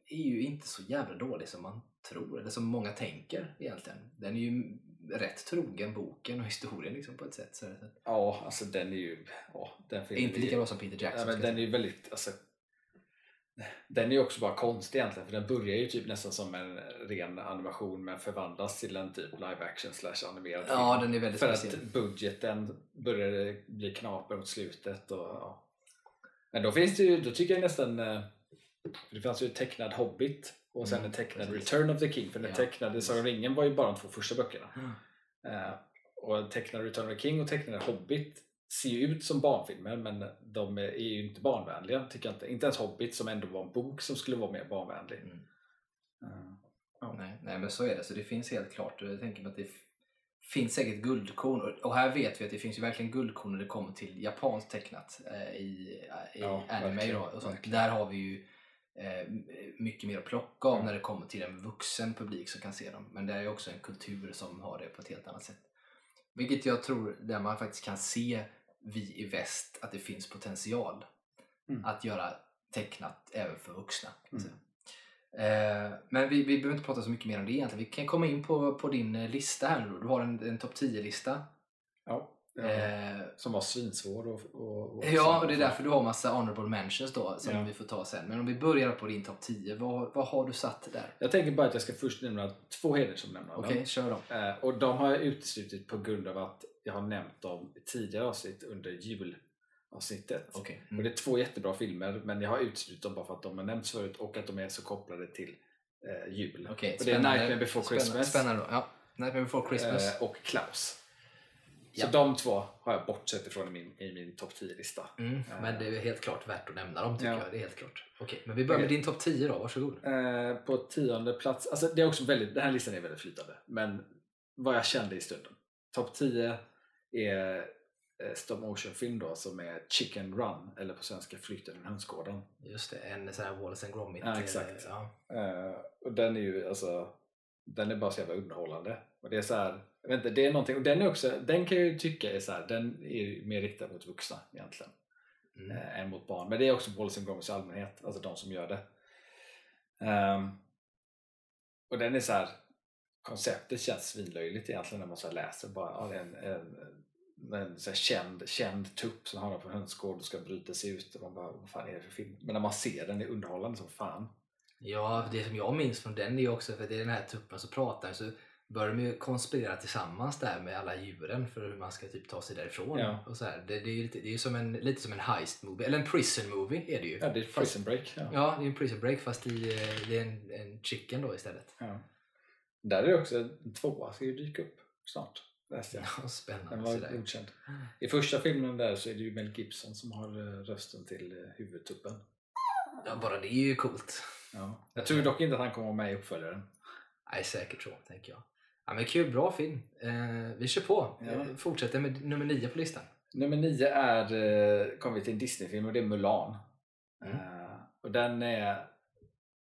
är ju inte så jävla dålig som man tror, eller som många tänker egentligen. Den är ju rätt trogen boken och historien liksom, på ett sätt. Så
Ja, alltså den är ju... Ja, den
är inte lika bra som Peter Jackson.
Ja, men den är ju väldigt... Alltså, den är ju också bara konstig egentligen för den börjar ju typ nästan som en ren animation men förvandlas till en typ live action slash animerad
Ja, den är väldigt
För att
speciell.
budgeten började bli knaper mot slutet. Och, ja. Men då finns det ju, då tycker jag nästan eh, det fanns ju tecknad Hobbit och sen
Mm,
en tecknad
precis.
Return of the King för den
Ja,
tecknade. Sagan om ringen var ju bara de två första böckerna. Eh, och en tecknad Return of the King och tecknad Hobbit ser ju ut som barnfilmer men de är ju inte barnvänliga. Tycker jag inte. inte ens Hobbit som ändå var en bok som skulle vara mer barnvänlig.
Mm.
Eh,
Nej, nej, men så är det. Så det finns helt klart. Jag tänker mig att det finns säkert guldkorn. Och- här vet vi att det finns ju verkligen guldkorn när det kommer till japanskt tecknat eh, i, i
Ja,
anime.
verkligen,
Då, och sånt.
verkligen.
Där har vi ju mycket mer att plocka av
Mm.
när det kommer till en vuxen publik som kan se dem. Men det är också en kultur som har det på ett helt annat sätt. Vilket jag tror, där man faktiskt kan se vi i väst att det finns potential
Mm.
att göra tecknat även för vuxna.
Mm.
Eh, men vi, vi behöver inte prata så mycket mer om det egentligen. Vi kan komma in på, på din eh, lista här nu då. Du har en, en topp 10-lista.
ja, ja.
Eh,
Som var svinsvår och, och, och
ja, och det är därför du har massa honorable mentions då som
Ja.
vi får ta sen. Men om vi börjar på din topp 10, vad, vad har du satt där?
Jag tänker bara att jag ska först nämna två hedersomnämnanden.
Okej, kör dem.
Eh, och de har jag uteslutit på grund av att jag har nämnt dem i tidigare avsnitt under julavsnittet. Och
Mm.
det är två jättebra filmer men jag har uteslutit dem bara för att de har nämnts förut och att de är så kopplade till eh, jul.
Okej,
och det är
spännande.
Nightmare Before
Spännande-
Christmas
Spännande då. Ja. Nightmare Before Christmas.
eh, och Klaus. Så de två har jag bortsett ifrån i min, i min topp 10-lista.
Mm, men det är helt klart värt att nämna dem tycker
Ja.
jag. Det är helt klart. Okej, men vi börjar med din topp 10 då. Varsågod.
Eh, på tionde plats, alltså det är också väldigt, den här listan är väldigt flytande, men vad jag kände i stunden. Topp 10 är eh, stop motion film då som är Chicken Run eller på svenska Flykten ur hönsgården.
Just det, en sån här Wallace and Gromit.
Ja,
eh,
exakt.
Ja.
Eh, och den är ju alltså den är bara så jävla underhållande. Och det är så här, jag vet inte, det är någonting, och den är också, den kan jag ju tycka är så här, den är mer riktad mot vuxna egentligen.
Mm.
eh, än mot barn. Men det är också Wallace and Gromit i allmänhet, alltså de som gör det. Ehm, och den är så här, konceptet känns svinlöjligt egentligen när man så läser bara, en, en, en så känd, känd tupp som hamnar på en hönsgård och ska bryta sig ut och man bara, vad fan är det för film? Men när man ser den, det är underhållande som fan.
Ja, det som jag minns från den är också, för det är den här tuppen som pratar, så börjar de ju konspirera tillsammans där med alla djuren för hur man ska typ ta sig därifrån.
Ja.
Och så här. Det, det är ju lite, det är som en, lite som en heist movie, eller en prison movie är det ju.
Ja, det är Prison Break. Ja.
Ja, det är en prison break fast i, eh, det är en, en chicken då istället.
Ja. Där är det också en tvåa, ska ju dyka upp snart. Läste jag.
Ja,
Den
spännande.
var
sådär.
godkänd. I första filmen där så är det ju Mel Gibson som har eh, rösten till eh, huvudtuppen.
Ja, bara det är ju coolt.
Ja. Jag tror dock inte att han kommer vara med i uppföljaren.
Nej, säkert så, tänker jag. Ja, men kul, bra film. Eh, vi kör på.
Ja.
Eh, fortsätter med nummer nio på listan.
Nummer nio är, eh, kommer vi till en Disney-film och det är Mulan.
Mm.
Eh, och den är,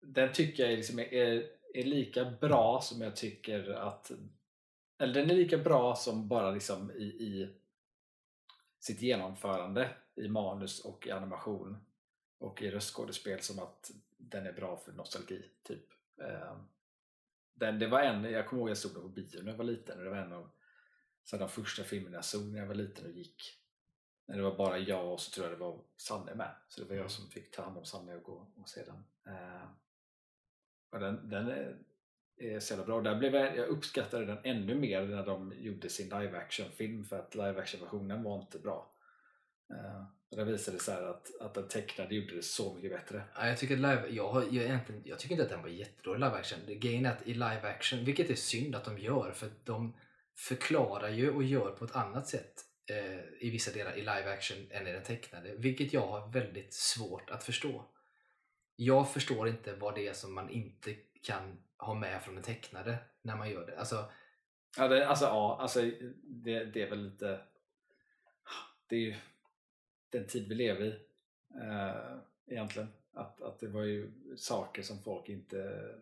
den tycker jag liksom är, är, är lika bra som jag tycker att, eller den är lika bra som bara liksom i, i sitt genomförande i manus och i animation och i röstskådespel som att den är bra för nostalgi. typ. Eh, den, det var en, jag kommer ihåg jag såg den på bio när jag var liten och det var en av så de första filmerna jag såg när jag var liten och gick. När det var bara jag och så tror jag det var Sanne med. Så det var
Mm.
jag som fick ta hand om Sanne och gå och se den. Eh, och den, den är, är så jävla bra. Där blev jag, jag uppskattade den ännu mer när de gjorde sin live action film för att live action versionen var inte bra. Och där visade det att, att den tecknade gjorde det så mycket bättre.
Ja, jag tycker live, jag, har, jag, egentligen, jag tycker inte att den var jättedålig live action. Det Grejen är att i live action, vilket är synd att de gör, för att de förklarar ju och gör på ett annat sätt eh, i vissa delar i live action än i den tecknade, vilket jag har väldigt svårt att förstå. Jag förstår inte vad det är som man inte kan ha med från den tecknade när man gör det. Alltså,
Ja, det, alltså, ja, alltså det, det är väl lite... Det är ju den tid vi lever i eh, egentligen. Att, att det var ju saker som folk inte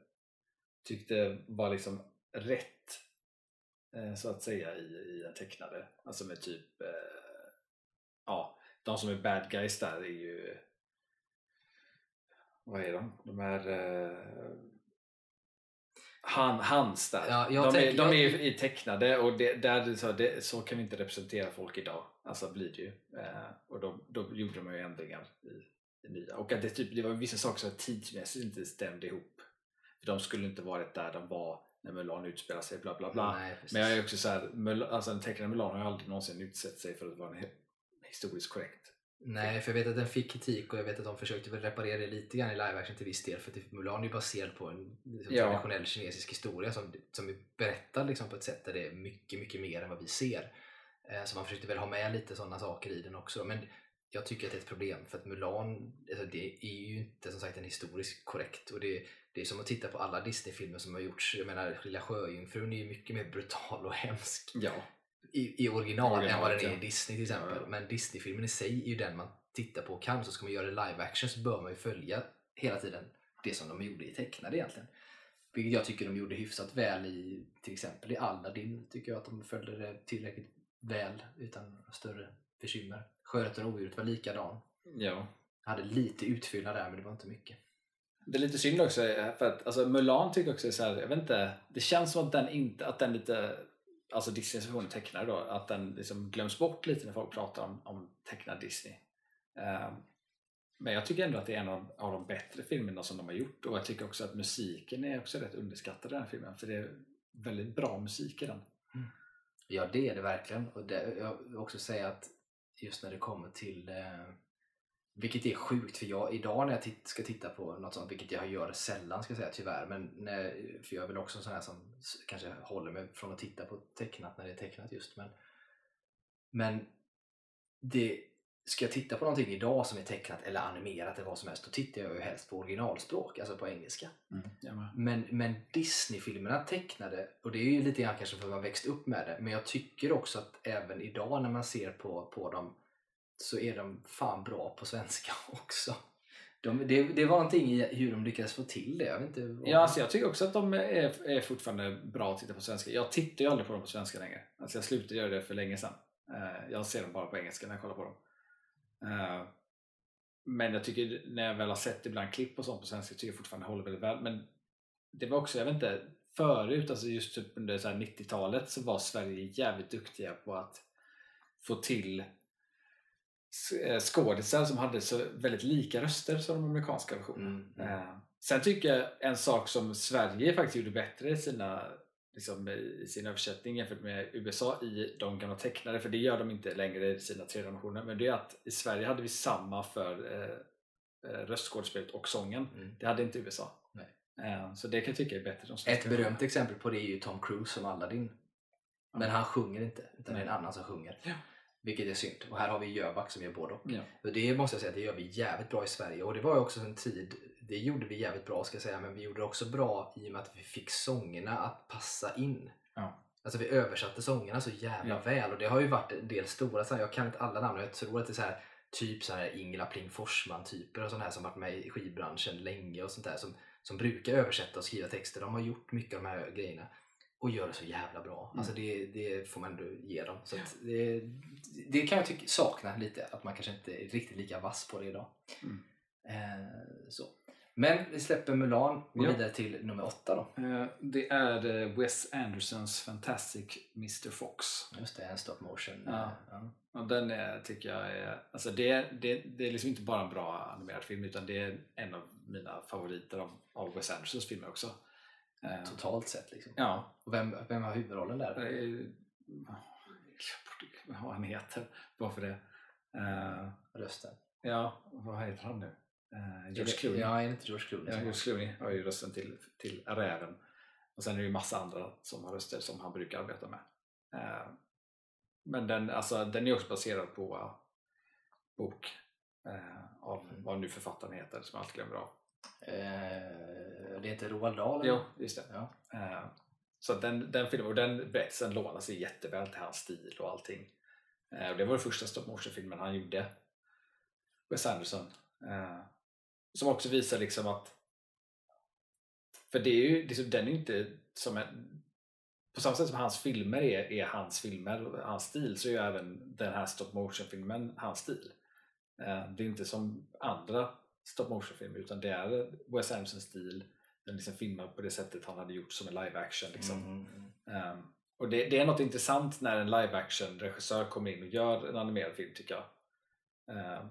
tyckte var liksom rätt eh, så att säga i, i en tecknade. Alltså med typ eh, ja, de som är bad guys där är ju vad är de? De är eh, han, hans där.
Ja,
de, är,
tänk-
de är ju tecknade och det, där, så, det, så kan vi inte representera folk idag. Alltså blir det ju. Eh, och då, då gjorde de ju ändringar i, i nya. Och att det, typ, det var vissa saker som tidsmässigt inte stämde ihop. För de skulle inte varit där de var när Mulan utspelar sig, bla bla bla.
nej.
Men jag är också så här, alltså en tecknad Mulan har ju aldrig någonsin utsett sig för att vara en historiskt korrekt.
Nej, för jag vet att den fick kritik och jag vet att de försökte väl reparera det lite grann i live action till viss del. För att Mulan är ju baserad på en liksom,
Ja.
traditionell kinesisk historia som, som är berättad liksom, på ett sätt där det är mycket, mycket mer än vad vi ser. Eh, så man försökte väl ha med lite sådana saker i den också. Men jag tycker att det är ett problem för att Mulan, alltså, det är ju inte som sagt en historiskt korrekt. Och det, det är som att titta på alla Disney-filmer som har gjorts. Jag menar, Lilla Sjöjungfrun är ju mycket mer brutal och hemsk
Ja.
I, i original än vad den är i Disney till exempel.
Ja.
Men Disney-filmen i sig är ju den man tittar på och kan. Så ska man göra live action så bör man ju följa hela tiden det som de gjorde i tecknade egentligen. Vilket jag tycker de gjorde hyfsat väl i till exempel i Aladdin. Tycker jag att de följde det tillräckligt väl utan större bekymmer. Skönheten och odjuret var likadan.
ja.
Hade lite utfyllnad där men det var inte mycket.
Det är lite synd också för att alltså, Mulan tycker också så här, jag vet inte, det känns som att den inte, att den lite, alltså Disneys version tecknare då, att den liksom glöms bort lite när folk pratar om, om tecknad Disney. Ehm, men jag tycker ändå att det är en av, av de bättre filmerna som de har gjort och jag tycker också att musiken är också rätt underskattad i den här filmen för det är väldigt bra musik i den.
Ja, det är det verkligen. Och det, jag vill också säga att just när det kommer till eh, vilket är sjukt för jag idag när jag tit- ska titta på något sånt, vilket jag gör sällan ska jag säga tyvärr, men när, för jag är väl också en sån här som kanske håller mig från att titta på tecknat när det är tecknat just. Men, men det, ska jag titta på någonting idag som är tecknat eller animerat eller vad som helst, då tittar jag ju helst på originalspråk, alltså på engelska.
Med.
Men, men Disney-filmerna tecknade, och det är ju lite grann kanske för att man växt upp med det, men jag tycker också att även idag när man ser på, på dem så är de fan bra på svenska också. De, det, det var någonting i hur de lyckades få till det. Jag vet inte vad...
Ja, alltså jag tycker också att de är, är fortfarande bra att titta på svenska. Jag tittar ju aldrig på dem på svenska längre. Alltså jag slutade göra det för länge sedan. Eh, jag ser dem bara på engelska när jag kollar på dem. Eh, men jag tycker när jag väl har sett ibland klipp och sånt på svenska tycker jag fortfarande det håller väldigt väl. Men det var också, jag vet inte, förut, alltså just typ under 90-talet så var Sverige jävligt duktiga på att få till skådisar som hade så väldigt lika röster som de amerikanska versionerna.
Mm, mm.
Eh, Sen tycker jag en sak som Sverige faktiskt gjorde bättre i sina liksom, i sin översättning jämfört med USA i de gamla tecknade, för det gör de inte längre i sina tre versioner, men det är att i Sverige hade vi samma för eh, eh, röstskådespelet och sången.
Mm.
Det hade inte USA.
Nej.
Eh, så det kan jag tycka är bättre.
Ett berömt exempel på det är ju Tom Cruise som Aladdin. Men han sjunger inte, utan det är en annan som sjunger.
Ja.
Vilket är synd. Och här har vi Jöback som gör både och.
Ja.
Och det måste jag säga, det gör vi jävligt bra i Sverige. Och det var ju också en tid, det gjorde vi jävligt bra ska jag säga, men vi gjorde det också bra i och med att vi fick sångerna att passa in.
Ja.
Alltså vi översatte sångerna så jävla
Ja.
väl och det har ju varit en del stora, så här, jag kan inte alla namn, jag tror att det är så här, typ så här Ingela Pling Forsman typer och sådana här som varit med i skivbranschen länge och sånt där som, som brukar översätta och skriva texter. De har gjort mycket av de här grejerna och gör det så jävla bra.
Mm.
Alltså det, det får man ändå ge dem. Så det, det kan jag tycka, sakna lite, att man kanske inte är riktigt lika vass på det idag.
Mm.
Eh, så. Men vi släpper Mulan och går
Ja.
vidare till nummer åtta då.
Eh, Det är eh, Wes Andersons Fantastic Mr Fox.
Just det, en stop motion.
Ja.
Ja.
Och den är, tycker jag är, alltså det, det, det är liksom inte bara en bra animerad film utan det är en av mina favoriter av, av Wes Andersons filmer också. Eh,
Totalt sett liksom.
Ja.
Och vem, vem har huvudrollen där?
Eh, vad han heter, bara för det. Eh,
Rösten?
ja, vad heter han nu? George Clooney.
Ja, är det inte George Clooney?
Ja, George Clooney har ju rösten till, till räven. Och sen är det ju massa andra som har röster som han brukar arbeta med. Men den, alltså, den är också baserad på bok av
Mm.
vad nu författaren heter som jag alltid glömmer av.
Eh, det heter Roald Dahl? Eller?
just det.
Ja.
Eh, så den, den filmen och den berättelsen lånar sig jätteväl till hans stil och allting. Eh, och det var den första stop motion filmen han gjorde. Wes Anderson. Som också visar liksom att för det är ju, liksom, den är inte som en på samma sätt som hans filmer är, är hans filmer och hans stil så är ju även den här stop motion filmen hans stil. Det är inte som andra stop motion filmer utan det är Wes Andersons stil den liksom filmar på det sättet han hade gjort som en live action. Liksom.
Mm, mm.
Um, och det, det är något intressant när en live action regissör kommer in och gör en animerad film tycker jag. Um,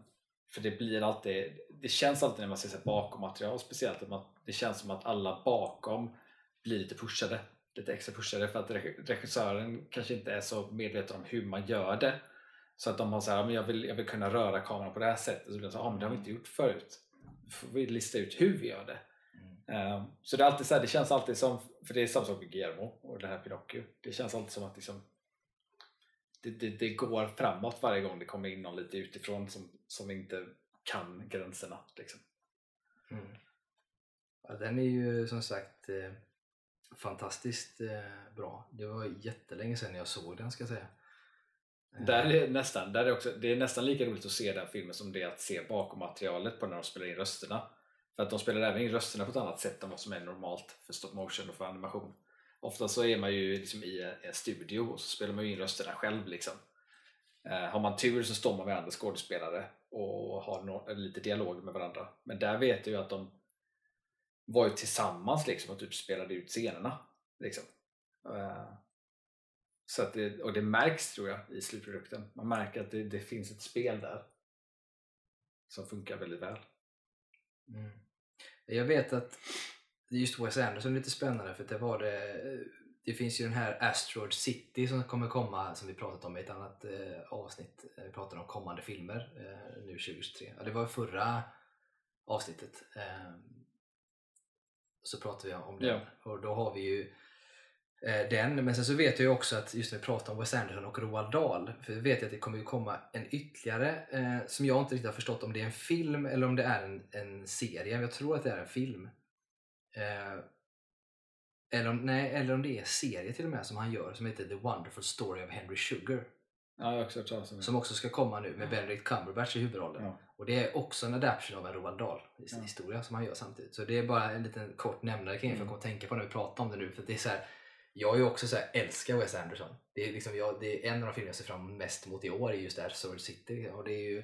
för det blir alltid, det känns alltid när man ser här bakom material speciellt att man, det känns som att alla bakom blir lite pushade. Lite extra pushade för att reg- regissören kanske inte är så medveten om hur man gör det. Så att de har så här, "Ja, men jag vill, jag vill kunna röra kameran på det här sättet. Så blir det så, ah, men det har vi inte gjort förut. Får vi lista ut hur vi gör det.
Mm.
Um, så det, är alltid så här, det känns alltid som, för det är samma sak med Guillermo och det här Pinocchio. Det känns alltid som att liksom, det, det, det går framåt varje gång det kommer in någon lite utifrån som, som inte kan gränserna. Liksom.
Mm. Ja, den är ju som sagt eh, fantastiskt eh, bra. Det var jättelänge sedan jag såg den ska jag säga.
Där är nästan, där är också, det är nästan lika roligt att se den filmen som det är att se bakom materialet på när de spelar in rösterna. För att de spelar även in rösterna på ett annat sätt än vad som är normalt för stop motion och för animation. Ofta så är man ju liksom i en studio och så spelar man in rösterna själv. Liksom. Eh, har man tur så står man med andra skådespelare och har no- lite dialog med varandra. Men där vet jag ju att de var ju tillsammans liksom och typ spelade ut scenerna. Liksom. Eh, så att det, och det märks tror jag i slutprodukten. Man märker att det, det finns ett spel där som funkar väldigt väl.
Mm. Jag vet att just Wes Anderson är lite spännande för det var det det finns ju den här Asteroid City som kommer komma som vi pratat om i ett annat eh, avsnitt. Vi pratade om kommande filmer eh, nu 2023. Ja, det var förra avsnittet. Eh, så pratade vi om den.
Ja.
Och då har vi ju den. Men sen så vet jag ju också att just när vi pratar om Wes Anderson och Roald Dahl. För jag vet att det kommer ju komma en ytterligare eh, som jag inte riktigt har förstått om det är en film eller om det är en, en serie. Jag tror att det är en film. Eh, eller, om, nej, eller om det är serie till och med som han gör som heter The Wonderful Story of Henry Sugar.
Ja, jag också.
Som också ska komma nu med Benedict Cumberbatch i huvudrollen.
Ja.
Och det är också en adaption av en Roald Dahl
Ja.
historia som han gör samtidigt. Så det är bara en liten kort nämnare kring det för
Mm.
jag kommer att tänka på när vi pratar om det nu. För det är så här, jag är ju också så här, älskar Wes Anderson. Det är, liksom, jag, det är en av de filmer jag ser fram mest mot i år är just där Sword City. Och det är ju,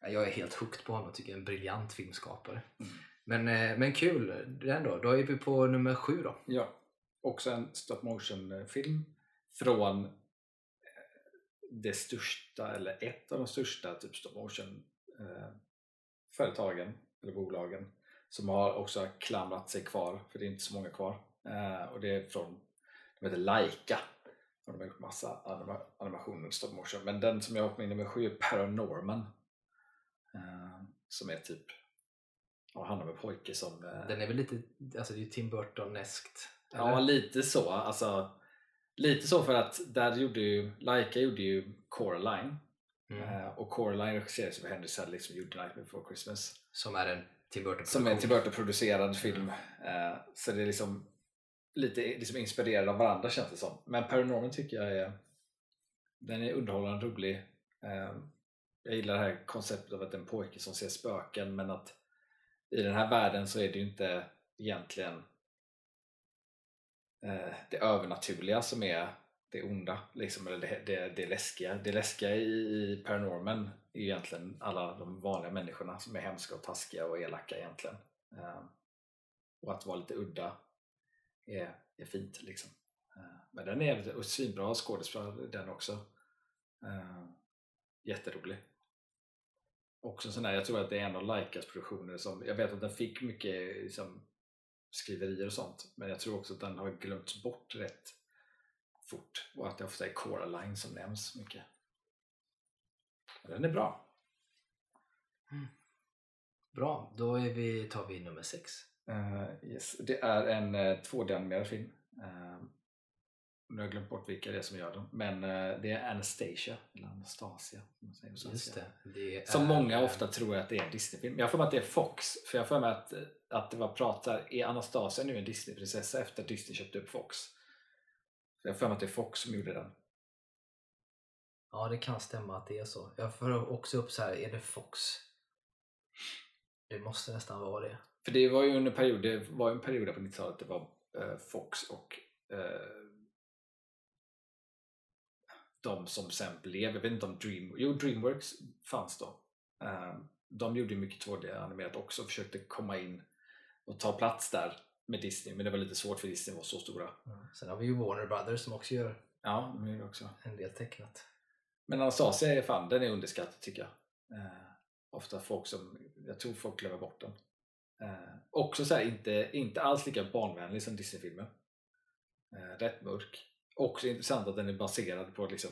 ja, jag är helt hooked på honom och tycker en briljant filmskapare.
Mm.
Men, eh, men kul, den då. Då är vi på nummer sju då.
Ja, också en stop motion film från eh, det största, eller ett av de största typ stop motion eh, företagen eller bolagen som har också klamrat sig kvar, för det är inte så många kvar. Eh, och det är från, de heter Laika. Och de har gjort massa anima animationer stop motion. Men den som jag har på min sju är Paranorman. Eh, som är typ, ja, handlar om en pojke som eh,
Den är väl lite, alltså det är ju Tim Burton-eskt.
Ja, lite så. Alltså, lite så för att där gjorde ju, Laika gjorde ju Coraline
Mm.
eh, och Coraline regisserades av Henry Selick som gjorde Night Before Christmas
Som är en Tim
Burton-producerad film. Eh, så det är liksom lite liksom inspirerade av varandra känns det som. Men Paranorman tycker jag är den är underhållande rolig. Eh, jag gillar det här konceptet av att det är en pojke som ser spöken men att i den här världen så är det ju inte egentligen eh, det övernaturliga som är det onda, liksom, eller det, det, det läskiga. Det läskiga i, i Paranorman är ju egentligen alla de vanliga människorna som är hemska och taskiga och elaka egentligen. Eh, och att vara lite udda är, är fint. Liksom. Eh, men den är svinbra skådespelare den också. Eh, jätterolig. Också sån här, jag tror att det är en av Laikas produktioner som, jag vet att den fick mycket liksom, skriverier och sånt men jag tror också att den har glömts bort rätt fort och att det ofta är Coraline som nämns mycket. Den är bra. Mm.
Bra, då är vi, tar vi nummer sex.
Uh, yes. Det är en uh, 2D-animerad film. Uh, nu har jag glömt bort vilka det är som gör den. Men uh, det är Anastasia, eller Anastasia. Som, man säger
Just det. det är,
som många ofta tror att det är en Disney-film. Jag för mig att det är Fox. För jag för mig att, att det var prat där, är Anastasia nu en Disney-prinsessa efter att Disney köpte upp Fox? Jag har för mig att det är Fox som gjorde den.
Ja, det kan stämma att det är så. Jag får också upp så här, är det Fox? Det måste nästan vara det.
För det var ju under period, det var en period på 90-talet det var eh, Fox och eh, de som sen blev, jag vet inte om Dream, jo Dreamworks fanns då. Eh, de gjorde ju mycket 2D-animerat också och försökte komma in och ta plats där med Disney men det var lite svårt för Disney var så stora.
Sen har vi ju Warner Brothers som också gör
Ja, de gjorde också.
en del tecknat.
Men Anastasia är fan, den är underskattad tycker jag. Eh, ofta folk som, jag tror folk glömmer bort den. Eh, också så här, inte, inte alls lika barnvänlig som Disney-filmer. Eh, rätt mörk. Också intressant att den är baserad på liksom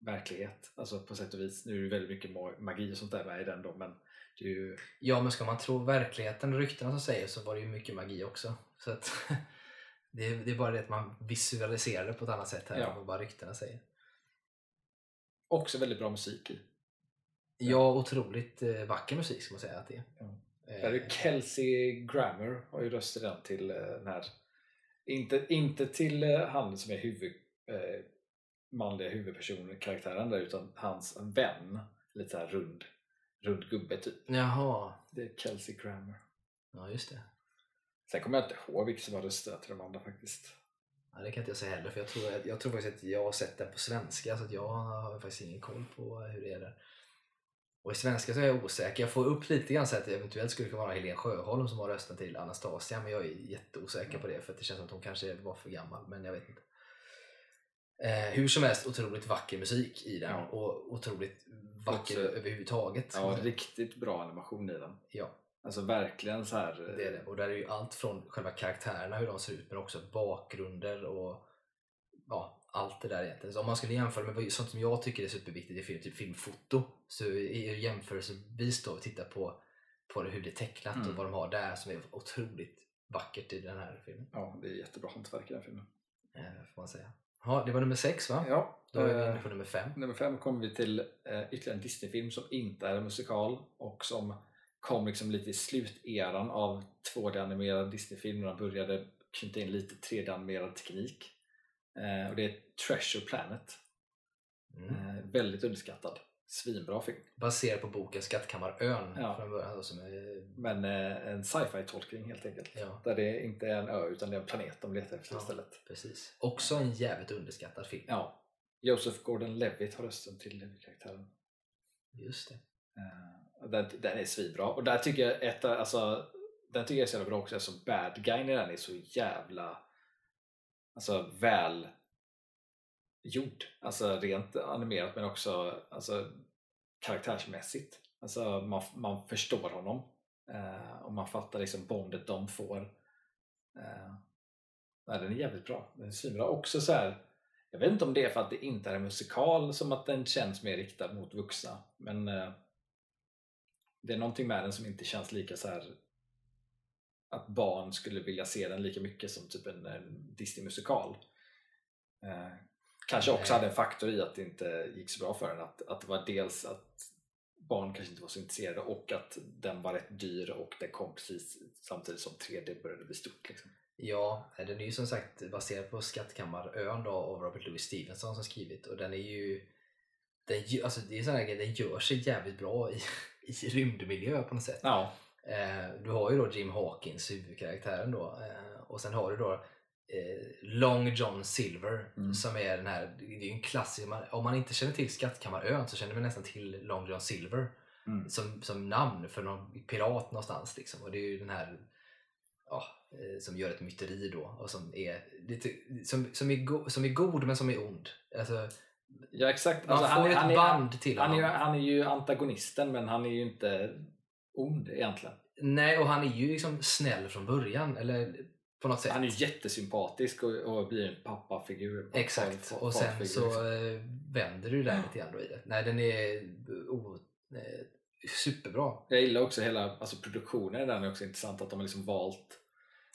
verklighet, alltså på sätt och vis. Nu är det väldigt mycket ma- magi och sånt där med i den då, men det är ju,
Ja, men ska man tro verkligheten och ryktena som säger så var det ju mycket magi också. Så att, det, är, det är bara det att man visualiserar det på ett annat sätt här
Ja.
än vad bara ryktena säger.
också väldigt bra musik i.
Ja, otroligt eh, vacker musik ska man säga att det är.
Ja.
Eh,
Där är Kelsey Grammer har ju röstat den till eh, den här inte, inte till eh, han som är huvud, eh, manliga huvudpersonen, karaktären där utan hans vän, lite så här rund, rund gubbe typ.
Jaha,
Det är Kelsey Grammer.
ja just det.
Sen kommer jag inte ihåg vilka som har röstat till de andra faktiskt.
Ja, det kan inte jag säga heller för jag tror, jag tror faktiskt att jag har sett den på svenska så att jag har faktiskt ingen koll på hur det är där. Och i svenska så är jag osäker. Jag får upp lite grann så att det eventuellt skulle kunna vara Helene Sjöholm som har röstat till Anastasia men jag är jätteosäker på det för att det känns som att hon kanske var för gammal men jag vet inte. Eh, hur som helst otroligt vacker musik i den
Ja.
och otroligt vacker
Också-
överhuvudtaget.
Ja, riktigt bra animation i den.
Ja,
Alltså verkligen så här.
det är det. Och där är ju allt från själva karaktärerna, hur de ser ut, men också bakgrunder och ja, allt det där egentligen. Så om man skulle jämföra med sånt som jag tycker är superviktigt i film, typ filmfoto, så är jämförelsevis då att titta på, på hur det är tecknat
Mm.
och vad de har där som är otroligt vackert i den här filmen.
Ja, det är jättebra hantverk i den filmen.
Eh, får man säga. Ja, det var nummer sex va?
Ja,
Då är vi
eh,
inne på nummer fem.
Nummer fem kommer vi till eh, ytterligare en Disney-film som inte är en musikal och som kom liksom lite i sluteran av 2D-animerad Disney-film när de började knyta in lite 3D-animerad teknik. Eh, och det är Treasure Planet.
Mm.
Eh, väldigt underskattad. Svinbra film.
Baserad på boken Skattkammarön
Ja.
från början. Som är,
Men eh, en sci-fi tolkning helt enkelt.
ja,
Där det inte är en ö utan det är en planet de letar efter
Ja.
istället.
precis. Också en jävligt underskattad film.
Ja. Joseph Gordon-Levitt har rösten till huvudkaraktären.
Just det.
Den, den är svinbra. Och där tycker jag ett, alltså, den tycker jag är så jävla bra också. Alltså, bad guyn i den är så jävla alltså, väl gjord. Alltså rent animerat men också alltså, karaktärsmässigt. Alltså, man, man förstår honom. Eh, och man fattar liksom bondet de får. Eh, nej, den är jävligt bra. Den är svinbra. Också så här, jag vet inte om det är för att det inte är en musikal som att den känns mer riktad mot vuxna. Men eh, det är någonting med den som inte känns lika så här att barn skulle vilja se den lika mycket som typ en, en Disney-musikal. Eh, kanske också hade en faktor i att det inte gick så bra för den. Att, att det var dels att barn kanske inte var så intresserade och att den var rätt dyr och den kom precis samtidigt som 3D började bli stort. Liksom.
Ja, den är ju som sagt baserad på Skattkammarön då, av Robert Louis Stevenson som skrivit och den är ju den, alltså det är sån här den gör sig jävligt bra i, i rymdmiljö på något sätt.
Ja,
Eh, du har ju då Jim Hawkins, huvudkaraktären då eh, och sen har du då eh, Long John Silver
Mm.
som är den här, det är ju en klassisk, man, om man inte känner till Skattkammarön så känner man nästan till Long John Silver.
Mm.
som, som namn för någon pirat någonstans. Liksom. Och det är ju den här ja, eh, som gör ett myteri då och som är, lite, som, som, är go, som är god men som är ond. Alltså,
Ja exakt.
man
Alltså,
får ju
han,
ett
är,
band till
han, är,
honom.
ju- han är ju antagonisten men han är ju inte ond egentligen.
Nej, och han är ju liksom snäll från början. Eller på något sätt.
Han är jättesympatisk och, och blir en pappafigur.
Exakt,
Far-
och sen
farfigur,
så
liksom.
eh, vänder du där lite grann i det. Nej, den är oh, eh, superbra.
Jag gillar också hela alltså produktionen i den är också intressant att de har liksom valt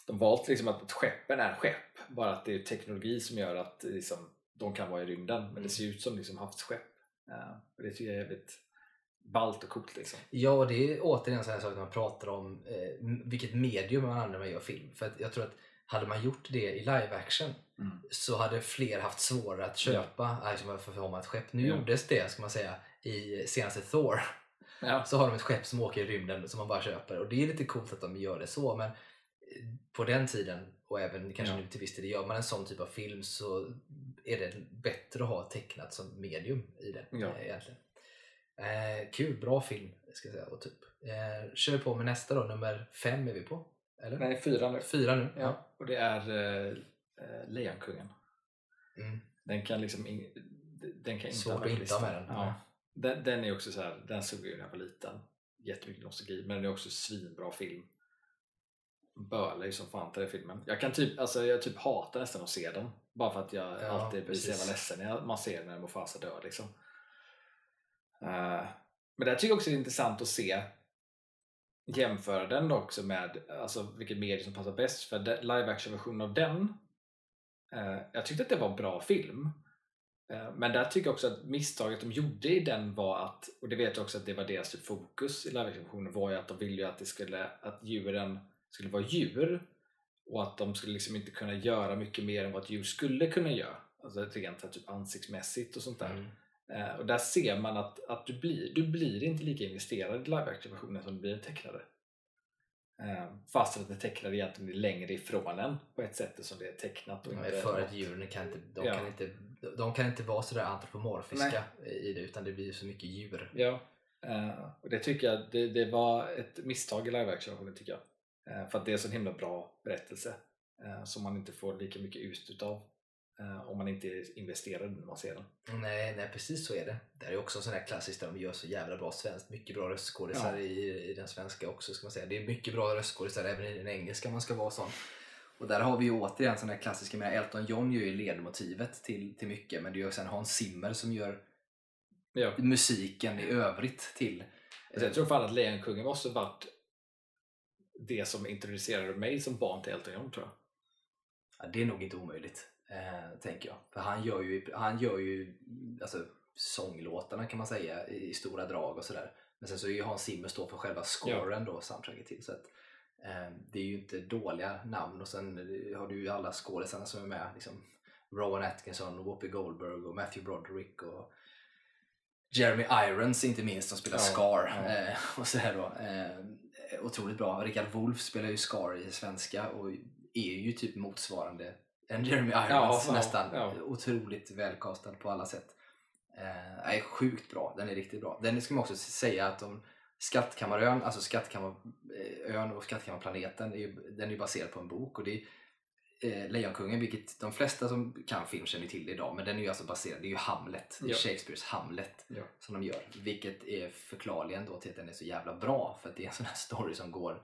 de valt liksom att skeppen är skepp bara att det är teknologi som gör att liksom, de kan vara i rymden men
Mm.
det ser ut som liksom havsskepp. Ja, det tycker jag är jävligt ballt och coolt liksom.
Ja, och det är återigen så här sak när man pratar om eh, vilket medium man använder när man gör film. För att jag tror att hade man gjort det i live action
Mm.
så hade fler haft svårare att köpa ja. har man ett skepp. Nu
Ja.
gjordes det, ska man säga, i senaste Thor.
Ja.
Så har de ett skepp som åker i rymden som man bara köper. Och det är lite coolt att de gör det så. Men eh, på den tiden, och även kanske
Ja.
nu till viss del, gör man en sån typ av film så är det bättre att ha tecknat som medium i det.
Ja.
eh, egentligen. Eh, kul, bra film ska jag säga. Och typ. eh, kör på med nästa då, nummer fem är vi på. Eller?
Nej, fyra nu.
Fyra nu.
Ja. Och det är uh, Lejonkungen.
Mm.
Den kan liksom in, den kan inte
Svårt att
listan.
med den.
Ja. Den, den är också så här, den såg jag när jag var liten. Jättemycket nostalgi, men den är också svinbra film. Bölar ju som fan till den filmen. Jag kan typ, alltså jag typ hatar nästan att se den. Bara för att jag
Ja,
alltid blir så jävla ledsen när man ser när Mufasa dör liksom. Eh, men där tycker jag också det är intressant att se jämföra den också med alltså, vilket medie som passar bäst. För live action versionen av den eh, jag tyckte att det var en bra film. Eh, Men där tycker jag också att misstaget de gjorde i den var att, och det vet jag också att det var deras typ fokus i live-versionen, var ju att de ville ju att, det skulle, att djuren skulle vara djur och att de skulle liksom inte kunna göra mycket mer än vad ett djur skulle kunna göra. Alltså rent typ ansiktsmässigt och sånt där.
Mm.
Eh, och där ser man att, att du, blir, du blir inte lika investerad i live-action-versionen som du blir i tecknade. Eh, fast att det tecknade egentligen är längre ifrån en på ett sätt som det är tecknat. Och inte
för att djuren kan inte, de,
Ja.
kan inte, de kan inte vara sådär antropomorfiska i det utan det blir så mycket djur.
Ja, eh, och det tycker jag det, det var ett misstag i live action tycker jag. För att det är så en himla bra berättelse som man inte får lika mycket ut utav om man inte är investerad när man ser den.
Nej, nej, precis så är det. Det är också sån här klassiskt där de gör så jävla bra svenskt. Mycket bra röstskådisar
Ja.
i, i den svenska också ska man säga. Det är mycket bra röstskådisar även i den engelska man ska vara sån. Och där har vi ju återigen sån här klassiska, menar, Elton John gör ju ledmotivet till, till mycket men det är ju sen Hans Zimmer som gör
Ja.
musiken i övrigt till
Alltså, jag tror fan att Lejonkungen måste varit det som introducerade mig som barn till Elton John tror jag.
Ja, det är nog inte omöjligt, eh, tänker jag. För han gör ju, han gör ju alltså, sånglåtarna kan man säga i stora drag och sådär. Men sen så är ju Hans Zimmer står för själva scoren då, soundtracket till. Så att, eh, det är ju inte dåliga namn och sen har du ju alla skådisarna som är med. Liksom, Rowan Atkinson, Whoopi Goldberg och Matthew Broderick och Jeremy Irons inte minst som spelar
Ja,
Scar.
ja.
Eh, och sådär då. Eh, otroligt bra. Richard Wolff spelar ju Scar i svenska och är ju typ motsvarande en Jeremy Irons
Ja,
nästan.
ja.
Otroligt välkastad på alla sätt. Eh, är sjukt bra. Den är riktigt bra. Den ska man också säga att de Skattkammarön, alltså Skattkammarön och Skattkammarplaneten, den är ju baserad på en bok och det är eh, Lejonkungen, vilket de flesta som kan film känner till idag, men den är ju alltså baserad, det är ju Hamlet, det är. Shakespeares Hamlet
Ja.
som de gör, vilket är förklarligen då till att den är så jävla bra för att det är en sån här story som går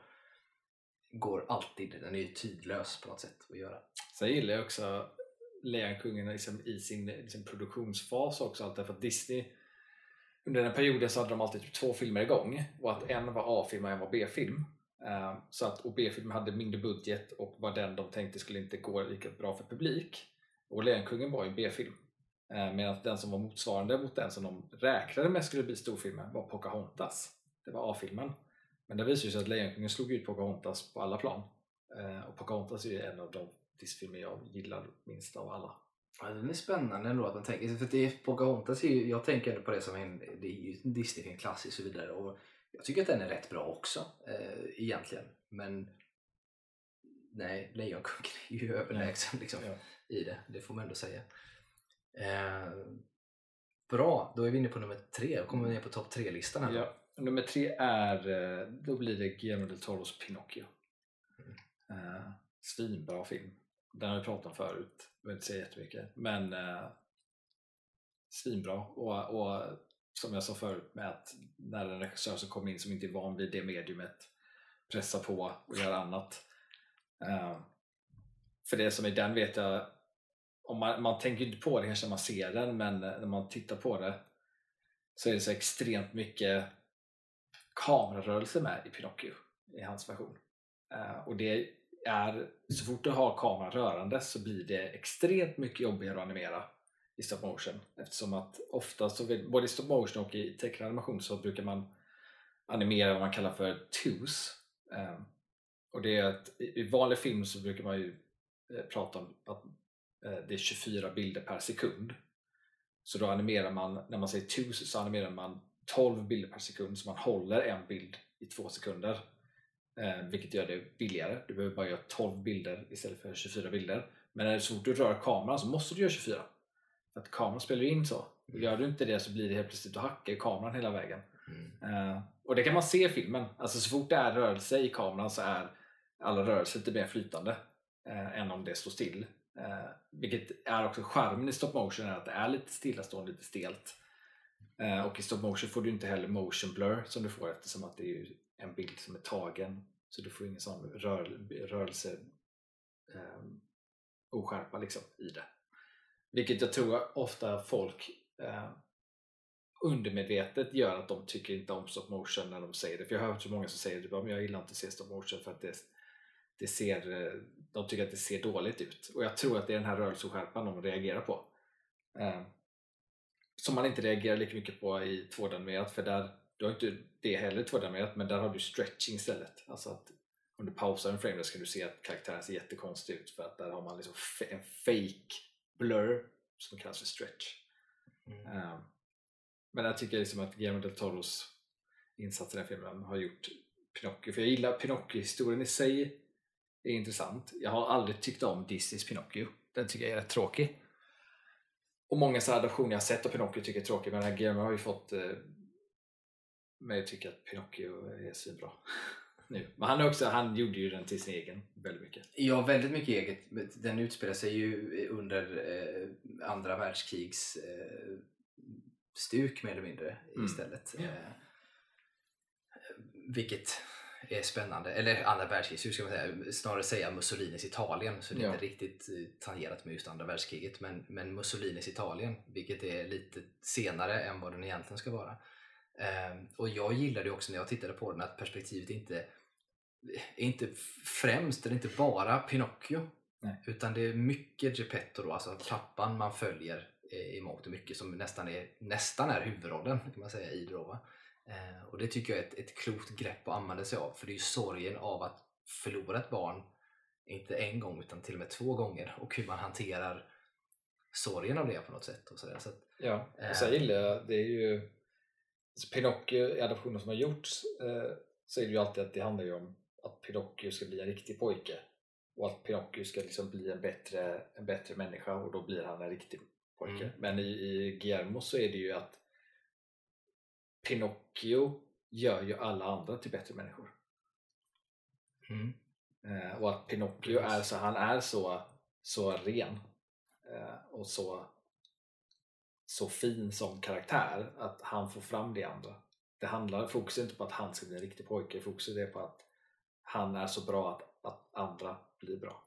går alltid, den är ju tidlös på något sätt att göra.
Sen gillar jag också Lejonkungen liksom i sin liksom produktionsfas också. Allt därför att Disney under den perioden så hade de alltid typ två filmer igång och att en var A-film och en var B-film. Eh, så att, och B-filmen hade mindre budget och var den de tänkte skulle inte gå lika bra för publik. Och Lejonkungen var ju en B-film. Eh, medan den som var motsvarande mot den som de räknade med skulle bli storfilmen var Pocahontas. Det var A-filmen. Men det visade sig att Lejonkungen slog ut Pocahontas på alla plan. Eh, Och Pocahontas är ju en av de Disney-filmer jag gillar minst av alla.
Ja, den är spännande ändå att man tänker, för det är, Pocahontas är ju, jag tänker ändå på det som en, det är ju en Disney-film, klassisk och så vidare och jag tycker att den är rätt bra också eh, egentligen, men nej, Lejonkungen är ju överlägsen liksom,
Ja.
i det, det får man ändå säga. Eh, bra, då är vi inne på nummer tre, då kommer vi ner på topp tre-listan här. då.
Ja. Nummer tre är, eh, då blir det Guillermo del Toros Pinocchio. Eh, svinbra film. Den har vi pratat om förut, jag vill inte säga jättemycket. Men eh, svinbra. Och, och som jag sa förut med att när en regissör som kommer in som inte är van vid det mediumet pressar på och gör annat. Eh, för det som är den vet jag, om man, man tänker inte på det kanske när man ser den, men när man tittar på det så är det så extremt mycket kamerarörelse med i Pinocchio i hans version. Uh, och det är, så fort du har kameran rörande så blir det extremt mycket jobbigare att animera i stop motion. Eftersom att ofta så vill, både i stop motion och i tecknad animation så brukar man animera vad man kallar för twos. Eh, och det är att i i vanlig film så brukar man ju eh, prata om att eh, det är 24 bilder per sekund. Så då animerar man, när man säger twos så animerar man 12 bilder per sekund så man håller en bild i två sekunder eh, vilket gör det billigare. Du behöver bara göra 12 bilder istället för 24 bilder. Men så fort du rör kameran så måste du göra 24. För att kameran spelar in så. Gör du inte det så blir det helt plötsligt att hacka i kameran hela vägen.
Mm.
Eh, och det kan man se i filmen. Alltså så fort det är rörelse i kameran så är alla rörelser lite mer flytande eh, än om det står still. Eh, vilket är också charmen i stop motion, är att det är lite stillastående, lite stelt. Eh, och i stop motion får du inte heller motion blur som du får eftersom att det är en bild som är tagen. Så du får ingen sån rör, rörelse eh, oskärpa liksom i det. Vilket jag tror ofta folk eh, undermedvetet gör att de tycker inte om stop motion när de säger det. För jag har hört så många som säger det, men jag gillar inte att se stop motion för att det, det ser, eh, de tycker att det ser dåligt ut. Och jag tror att det är den här rörelseskärpan de reagerar på. Eh, som man inte reagerar lika mycket på i 2D-animerat för där, du har inte det heller i 2D-animerat men där har du stretching istället. Alltså att om du pausar en frame där ska du se att karaktären ser jättekonstig ut för att där har man liksom en fake blur som kallas för stretch.
Mm.
Eh, men jag tycker liksom att Guillermo del Toros insatser i den filmen har gjort Pinocchio, för jag gillar Pinocchio-historien i sig är intressant. Jag har aldrig tyckt om Disneys Pinocchio. Den tycker jag är rätt tråkig. Och många så adaptioner jag sett av Pinocchio tycker jag är tråkig, men den här Guillermo har ju fått eh, mig att tycka att Pinocchio är svinbra. nu. Men han, också, han gjorde ju den till sin egen väldigt mycket.
Ja, väldigt mycket eget. Den utspelar sig ju under eh, andra världskrigs eh, stuk mer eller mindre
Mm.
istället. Eh, vilket är spännande. Eller andra världskriget, hur ska man säga? Snarare säga Mussolinis Italien. Så det är
Ja.
inte riktigt eh, tangerat med just andra världskriget. Men, men Mussolinis Italien, vilket är lite senare än vad den egentligen ska vara. Eh, och jag gillade också när jag tittade på den att perspektivet inte är inte främst, eller inte bara Pinocchio.
Nej.
Utan det är mycket Geppetto då, alltså pappan man följer eh, i mångt och mycket som nästan är, nästan är huvudrollen kan man säga i det då, va? Eh, och det tycker jag är ett, ett klokt grepp att använda sig av för det är ju sorgen av att förlora ett barn inte en gång utan till och med två gånger och hur man hanterar sorgen av det på något sätt. Och så där. Så att,
Ja,
Eh.
och sen gillar jag, det är ju alltså Pinocchio i adaptioner som har gjorts eh, så är det ju alltid att det handlar om att Pinocchio ska bli en riktig pojke och att Pinocchio ska liksom bli en bättre, en bättre människa och då blir han en riktig pojke.
Mm.
Men i, i Guillermo så är det ju att Pinocchio gör ju alla andra till bättre människor.
mm.
Eh, och att Pinocchio är så, han är så, så ren eh, och så, så fin som karaktär att han får fram det andra. Det handlar, fokus är inte på att han ska bli en riktig pojke, fokus är på att han är så bra att, att andra blir bra.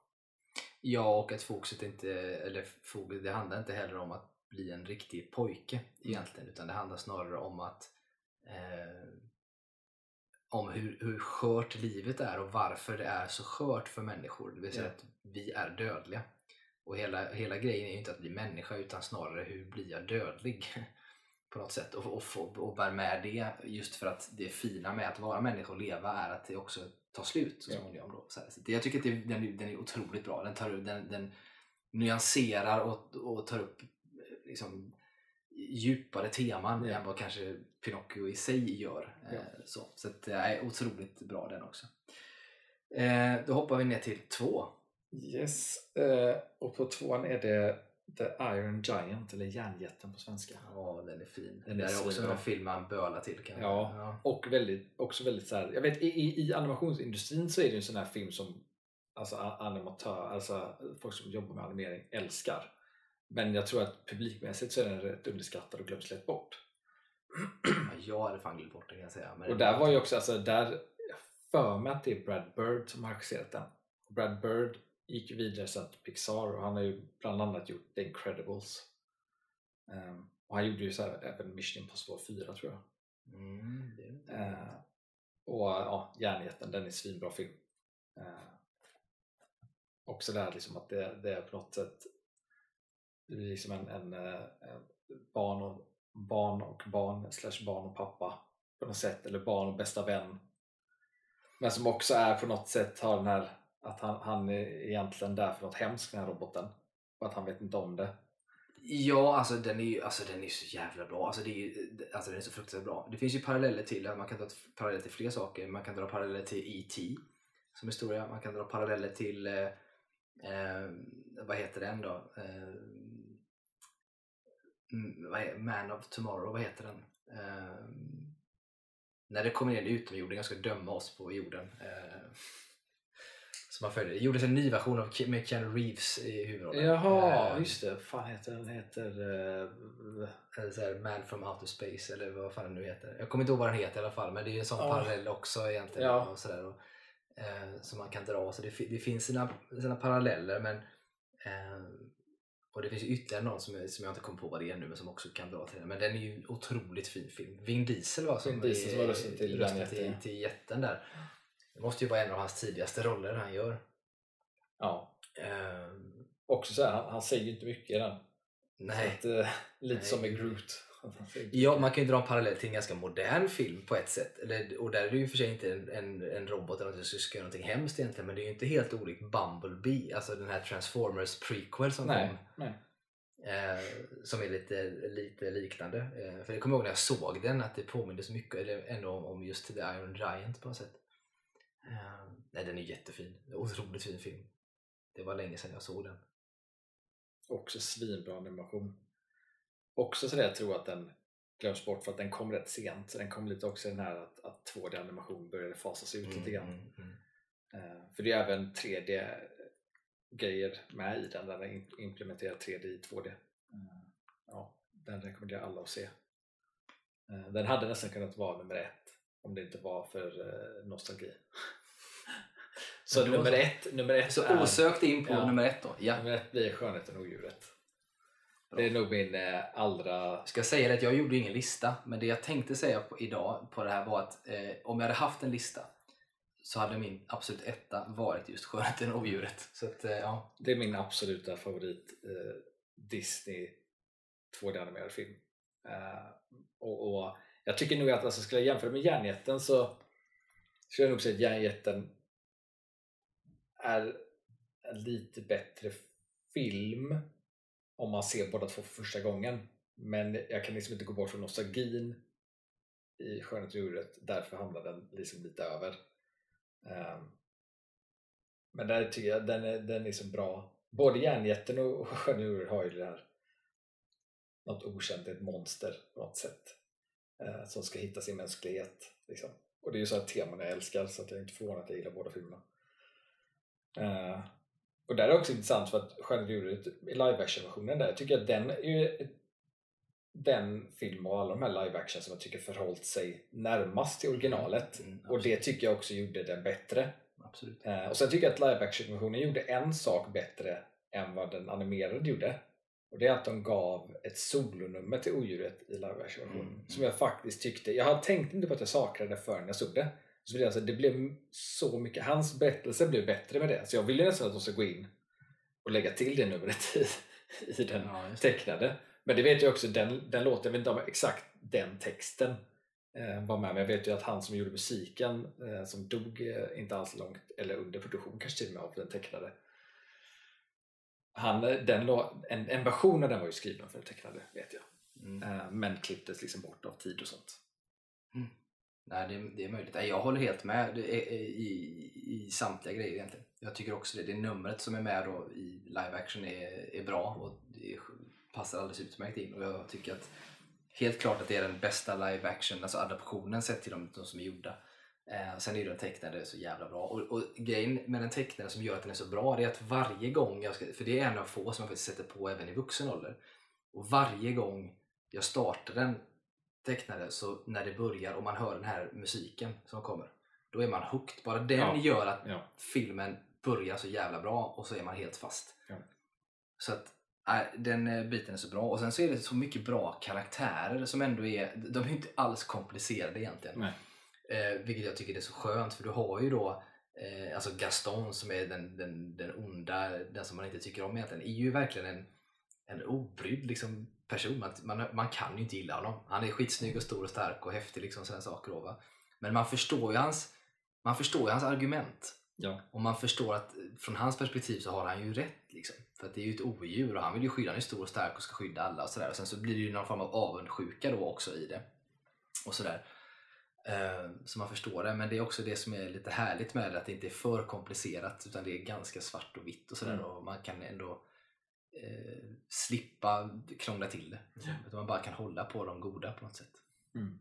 Ja, och att fokuset inte, eller fokus, det handlar inte heller om att bli en riktig pojke egentligen, utan det handlar snarare om att eh, om hur, hur skört livet är och varför det är så skört för människor. Det vill säga att vi är dödliga. Och hela, hela grejen är ju inte att bli människa utan snarare hur blir jag dödlig? på något sätt och, och, och bär med det just för att det fina med att vara människa och leva är att det också tar slut så småningom. Då. Så det, jag tycker att det, den, den är otroligt bra. Den, tar, den, den nyanserar och, och tar upp eh, liksom, djupare teman
Ja.
än vad kanske Pinocchio i sig gör.
Ja.
Eh, Så, så att det är otroligt bra den också. Eh, då hoppar vi ner till två.
Yes, eh, och på tvåan är det The Iron Giant, eller Järnjätten på svenska.
Ja, den är fin.
Den
det
är
är också en film man bölar till. Kan
Ja.
ja.
Och väldigt, också väldigt så här, jag vet i, i, i animationsindustrin så är det en sån här film som alltså animatör, alltså folk som jobbar med animering älskar. Men jag tror att publikmässigt så är den rätt underskattad och glöms lätt bort.
Ja, Jag hade fan glömt bort den kan jag säga. Men
Och där var ju också, alltså där, för mig att det är Brad Bird som har regisserat den. Brad Bird gick vidare sen till Pixar och han har ju bland annat gjort The Incredibles. Ehm, och han gjorde ju så här, även Mission Impossible 4 tror jag.
Mm, det
Eh, och ja, Järnjätten, den är en svinbra film. Eh, också där liksom att det, det är på något sätt det är liksom en, en, eh, en barn, och, barn och barn slash barn och pappa på något sätt, eller barn och bästa vän. Men som också är på något sätt har den här att han, han är egentligen där för något hemskt den här roboten. Och att han vet inte om det.
Ja, alltså den är ju alltså, den är så jävla bra. Alltså, det är, ju- alltså, den är så fruktansvärt bra. Det finns ju paralleller till, man kan dra paralleller till fler saker. Man kan dra paralleller till E.T. som historia. Man kan dra paralleller till, eh, eh, vad heter den då? Eh, man of Tomorrow, vad heter den? Eh, när det kommer ner utomjordingar ska döma oss på jorden. Eh, som man följer. Det gjordes en ny version av med Keanu Reeves i huvudrollen.
Jaha,
Eh,
just det. Fan heter den? heter... eh,
så här, Man from Outer Space eller vad fan den nu heter. Jag kommer inte ihåg vad den heter i alla fall men det är en sån
Ja.
parallell också egentligen.
Ja.
Och sådär, och, eh, som man kan dra. Så det, det finns sina, sina paralleller men eh, och det finns ytterligare någon som, jag- som jag inte kom på vad det är nu men som också kan dra till den. Men den är ju otroligt fin film. Vin Diesel var som
Vin Diesel var rösten till
rösten till,
jätten.
till jätten där. Det måste ju vara en av hans tidigaste roller han gör.
Ja.
Eh,
Också så här, han, han säger ju inte mycket i den.
nej.
Att, eh, lite
Nej.
som med Groot.
Ja, man kan ju dra en parallell till en ganska modern film på ett sätt. Eller, och där är det ju för sig inte en, en, en robot eller något som ska göra någonting hemskt egentligen. Men det är ju inte helt olikt Bumblebee, alltså den här Transformers prequel som
Nej,
kom.
nej.
Eh, som är lite, lite liknande. Eh, för jag kommer ihåg när jag såg den att det påminner så mycket eller ändå om, om just The Iron Giant på något sätt. Eh, nej, den är jättefin. Otroligt fin film. Det var länge sedan jag såg den.
Också svinbra animation. Också så där jag tror att den glöms bort för att den kom rätt sent. Så den kom lite också i den här att, att 2D-animation började fasas ut lite grann.
Mm, mm.
Eh, För det är även 3D-grejer med i den, där den im- implementerar 3D i 2D. Eh, Ja, den rekommenderar alla att se. Eh, Den hade nästan kunnat vara nummer ett om det inte var för nostalgi. Så nummer ett, nummer ett
Så
är,
osökt in på
Ja.
nummer ett då. Ja.
nummer ett blir Skönheten och odjuret. Det är nog min eh, allra...
Jag ska säga det att jag gjorde ingen lista, men det jag tänkte säga på, idag på det här var att eh, om jag hade haft en lista så hade min absolut etta varit just Skönheten och odjuret. Så att, eh, ja.
Det är min absoluta favorit eh, Disney 2D-animerad film. Eh, och, och jag tycker nog att alltså, skulle jag jämföra med Järnjätten så skulle jag nog säga att Järnjätten är en lite bättre film om man ser båda två för första gången. Men jag kan liksom inte gå bort från nostalgin i Skönheten och djuret. Därför hamnar den liksom lite över. Um, men där tycker jag den är, den är så bra. Både Järnjätten och Skönhet och djuret har ju det här något okänt, ett monster på något sätt. uh, som ska hitta sin mänsklighet. Liksom. Och det är ju sådana teman jag älskar så att jag är inte förvånad att jag gillar båda filmerna. Uh, och där är det också intressant för att Stjärnodjuret i live action versionen där, jag tycker att den är ju den film av alla de här live action som jag tycker förhållit sig närmast till originalet.
Mm,
och det tycker jag också gjorde den bättre.
absolut.
Eh, och sen tycker jag att live action versionen gjorde en sak bättre än vad den animerade gjorde. Och det är att de gav ett solonummer till odjuret i live action versionen.
Mm.
Som jag faktiskt tyckte, jag hade tänkt inte på att jag saknade det förrän jag såg det. Så det, alltså, det blev så mycket, hans berättelse blev bättre med det. Så jag ville nästan att de ska gå in och lägga till det numret i, i den
Ja,
tecknade. Men det vet jag också, den, den låten, jag vet inte om exakt den texten eh, var med, men jag vet ju att han som gjorde musiken, eh, som dog eh, inte alls långt, eller under produktion kanske till och med av den tecknade. Han, eh, den, en, en version av den var ju skriven för den tecknade, vet jag.
Mm.
Eh, men klipptes liksom bort av tid och sånt.
Nej, det, det är möjligt. Jag håller helt med det är, i, i samtliga grejer egentligen. Jag tycker också det. Det numret som är med då i live action är, är bra och det passar alldeles utmärkt in och jag tycker att helt klart att det är den bästa live action, alltså adaptionen sett till de, de som är gjorda. Eh, sen är ju den tecknade så jävla bra. Och, och grejen med den tecknade som gör att den är så bra det är att varje gång, jag ska, för det är en av få som jag faktiskt sätter på även i vuxen ålder. Och varje gång jag startar den tecknade så när det börjar och man hör den här musiken som kommer, då är man hooked. Bara den
Ja.
gör att
Ja.
filmen börjar så jävla bra och så är man helt fast.
Ja.
Så att nej, den eh, biten är så bra. Och sen så är det så mycket bra karaktärer som ändå är, de är inte alls komplicerade egentligen. Eh, vilket jag tycker är så skönt för du har ju då eh, alltså Gaston som är den, den, den onda, den som man inte tycker om egentligen, är ju verkligen en, en obrydd liksom, person. Man, man, man kan ju inte gilla honom. Han är skitsnygg och stor och stark och häftig liksom sådana saker. Då, va? Men man förstår ju hans, man förstår ju hans argument.
Ja.
Och man förstår att från hans perspektiv så har han ju rätt. Liksom. För att det är ju ett odjur och han vill ju skydda, han är stor och stark och ska skydda alla och sådär. Och sen så blir det ju någon form av avundsjuka då också i det. Och sådär. Eh, Så man förstår det. Men det är också det som är lite härligt med det, att det inte är för komplicerat utan det är ganska svart och vitt och sådär.
Mm.
Och man kan ändå eh, slippa krångla till det.
Ja.
Utan man bara kan hålla på de goda på något sätt.
Mm.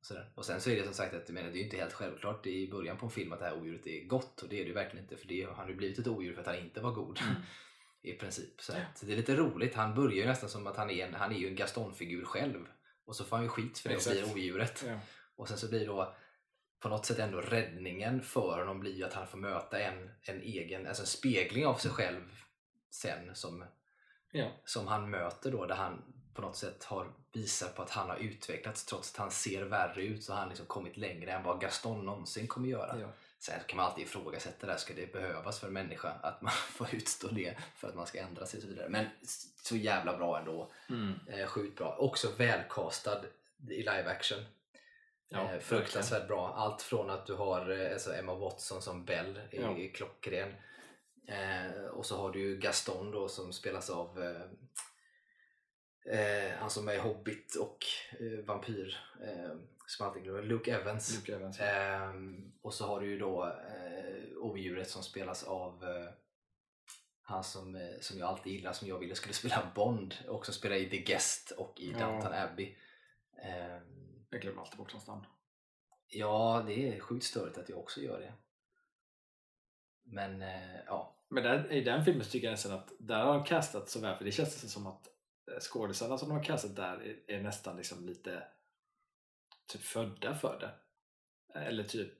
Sådär. Och sen så är det som sagt att menar, det är inte helt självklart i början på en film att det här odjuret är gott och det är det ju verkligen inte för det har han ju blivit ett odjur för att han inte var god.
Mm.
I princip. Så att det är lite roligt. Han börjar ju nästan som att han är en, han är ju en Gaston-figur själv. Och så får han ju skit för det och
Exakt.
blir odjuret.
Ja.
Och sen så blir då på något sätt ändå räddningen för honom blir ju att han får möta en, en egen, alltså en spegling av sig själv sen som,
Ja.
som han möter då där han på något sätt har visat på att han har utvecklats trots att han ser värre ut så har han liksom kommit längre än vad Gaston någonsin kommer göra.
Ja.
Sen kan man alltid ifrågasätta det, här, ska det behövas för en människa att man får utstå det för att man ska ändra sig och så vidare. Men så jävla bra ändå.
Mm.
Eh, sjukt bra. Också välkastad i live action.
Ja,
eh, fruktansvärt bra. Allt från att du har eh, alltså Emma Watson som Belle är,
Ja.
klockren. Eh, och så har du ju Gaston då som spelas av eh, eh, han som är Hobbit och eh, Vampyr. Eh, som alltid glömmer, Luke Evans.
Luke Evans.
Ehm, och så har du ju då eh, odjuret som spelas av han som, som jag alltid gillar, som jag ville skulle spela Bond och som spelar i The Guest och i
Ja.
Downton Abbey. Ehm,
Jag glömmer alltid bort hans namn.
ja, det är sjukt störigt att jag också gör det. Men ja,
Men där, i den filmen tycker jag nästan att där har de castat så väl, för det känns som att eh, skådisarna som de har castat där är, är nästan liksom lite typ födda för det. Eller typ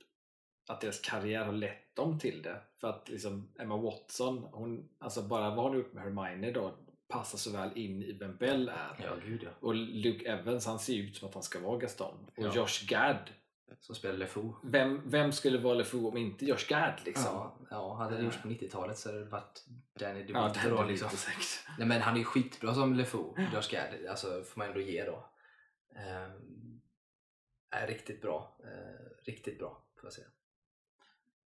att deras karriär har lett dem till det. För att liksom Emma Watson, hon, alltså bara vad hon har gjort med Hermione då passar så väl in i vem Belle är.
ja gud ja.
Och Luke Evans, han ser ut som att han ska vara Gaston. Och
Ja.
Josh Gad,
Som spelar LeFou.
vem, vem skulle vara LeFou om inte Josh Gad liksom?
Ja, ja, hade det gjorts på 90-talet så hade det varit Danny
Ja,
DeVito då
hade
liksom.
säkert.
Nej men han är ju skitbra som LeFou, Josh Gad. Alltså får man ändå ge då. Ehm, är riktigt bra. Eh, riktigt bra får jag säga.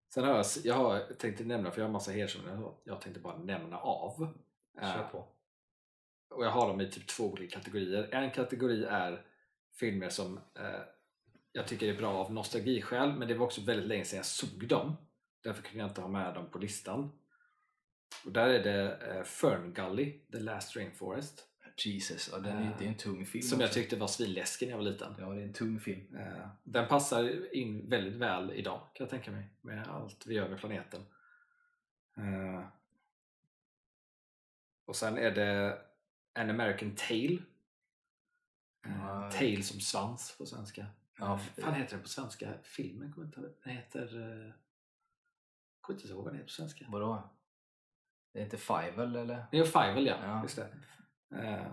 Sen har jag, jag har tänkte nämna, för jag har massa hedersomnämnden, jag tänkte bara nämna av.
Kör
Eh,
på.
och jag har dem i typ två olika kategorier. En kategori är filmer som eh, jag tycker är bra av nostalgiskäl, men det var också väldigt länge sedan jag såg dem. Därför kunde jag inte ha med dem på listan. Och där är det eh, Fern Gully, The Last Rainforest,
Jesus, ja, den är, det är en tung film.
som jag
också.
tyckte var svinläskig när jag var liten.
Ja, det är en tung film.
Eh, Den passar in väldigt väl idag kan jag tänka mig med allt vi gör med planeten. Eh, Och sen är det An American Tale. Eh,
Ja.
Tale som svans på svenska.
Ja,
Vad fan heter den på svenska? Filmen kommer inte. Den heter... eh, Jag kommer inte ihåg vad den heter på svenska.
Vadå? Det är inte Fivel eller?
Det är Fivel ja,
Ja.
just det. Eh,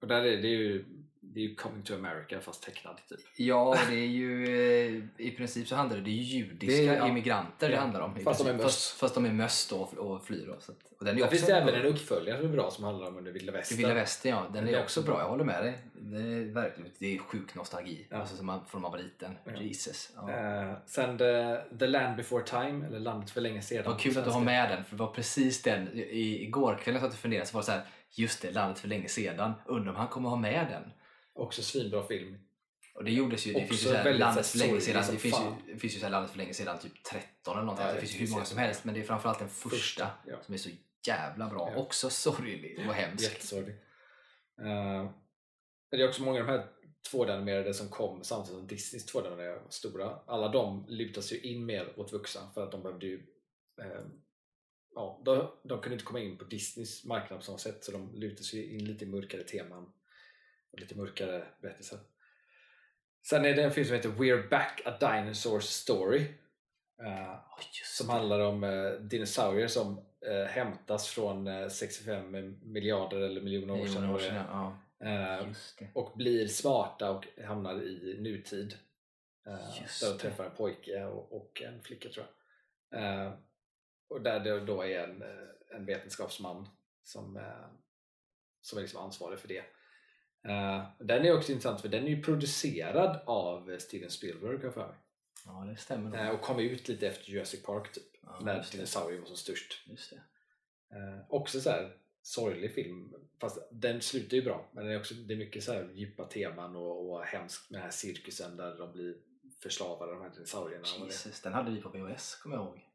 Och där är det ju, det är ju Coming to America fast tecknad typ.
Ja, det är ju eh, i princip så handlar det, det är ju judiska
Det är- ja.
immigranter det
Ja.
handlar om.
Fast de är möss.
Fast, fast de är möss då och, och flyr då. Så att, och den är
Det
också
finns det även en uppföljare som är bra som handlar om under vilda
I
västern.
Vilda Västern ja, den
Det
är
är
också
också
bra, jag håller med dig. Det är verkligen, det är sjuk nostalgi.
Ja.
Alltså som man, från man var liten.
Ja.
Jesus. Ja.
Eh, sen the, the Land Before Time, eller Landet för länge sedan.
Det var kul att du har med den, för det var precis den. I, igår kväll när jag satt och funderade så var det så här, just det, landet för länge sedan. Undrar om han kommer ha med den?
Också svinbra film.
Och det gjordes ju, det
Också
finns ju så här, landet för länge sedan,
som
det finns, ju, det finns ju så här landet för länge sedan, typ 13 eller någonting.
Ja,
det
det
finns ju hur många som helst, men det är framförallt den första
ja.
som är så jävla bra.
Ja.
Också sorglig och hemsk.
Jättesorglig. Eh, det är också många av de här 2D-animerade som kom samtidigt som Disneys 2D-animerade var stora. Alla de lutas ju in mer åt vuxna för att de behövde ju eh, ja, de, de kunde inte komma in på Disneys marknad på samma sätt så de lutas ju in lite i mörkare teman och lite mörkare berättelser. Sen är det en film som heter We're Back A Dinosaur's Story
just
som handlar om eh, dinosaurier som eh, hämtas från eh, 65 miljarder eller miljoner år sedan,
år sedan. Ja,
och blir smarta och hamnar i nutid. Där de träffar en pojke och, och en flicka tror jag. Och där det då är en, en vetenskapsman som, som är liksom ansvarig för det. Eh, den är också intressant för den är ju producerad av Steven Spielberg har jag för mig.
Ja, det stämmer nog.
Eh, och kom ut lite efter Jurassic Park typ.
Ja,
när dinosaurier var som störst.
Just det.
Eh, också så här sorglig film, fast den slutar ju bra. Men det är, också, det är mycket så här djupa teman och, och hemskt med den här cirkusen där de blir förslavade, de här dinosaurierna.
Jesus, den hade vi på VHS kommer jag ihåg.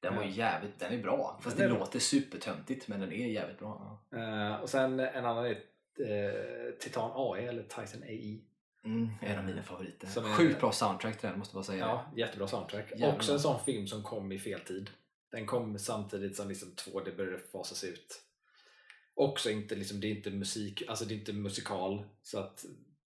Den var ju jävligt, den är bra. Fast det
bra.
låter supertöntigt men den är jävligt bra.
Eh, och sen en annan är eh, Titan AI eller Titan AI.
Mm, en av mina favoriter.
Som
Sjukt bra soundtrack till den måste jag bara säga.
Ja, jättebra soundtrack.
Jävlar.
Också en sån film som kom i fel tid. Den kom samtidigt som liksom 2D började fasas ut. Också inte, liksom, det är inte musik, alltså det är inte musikal så att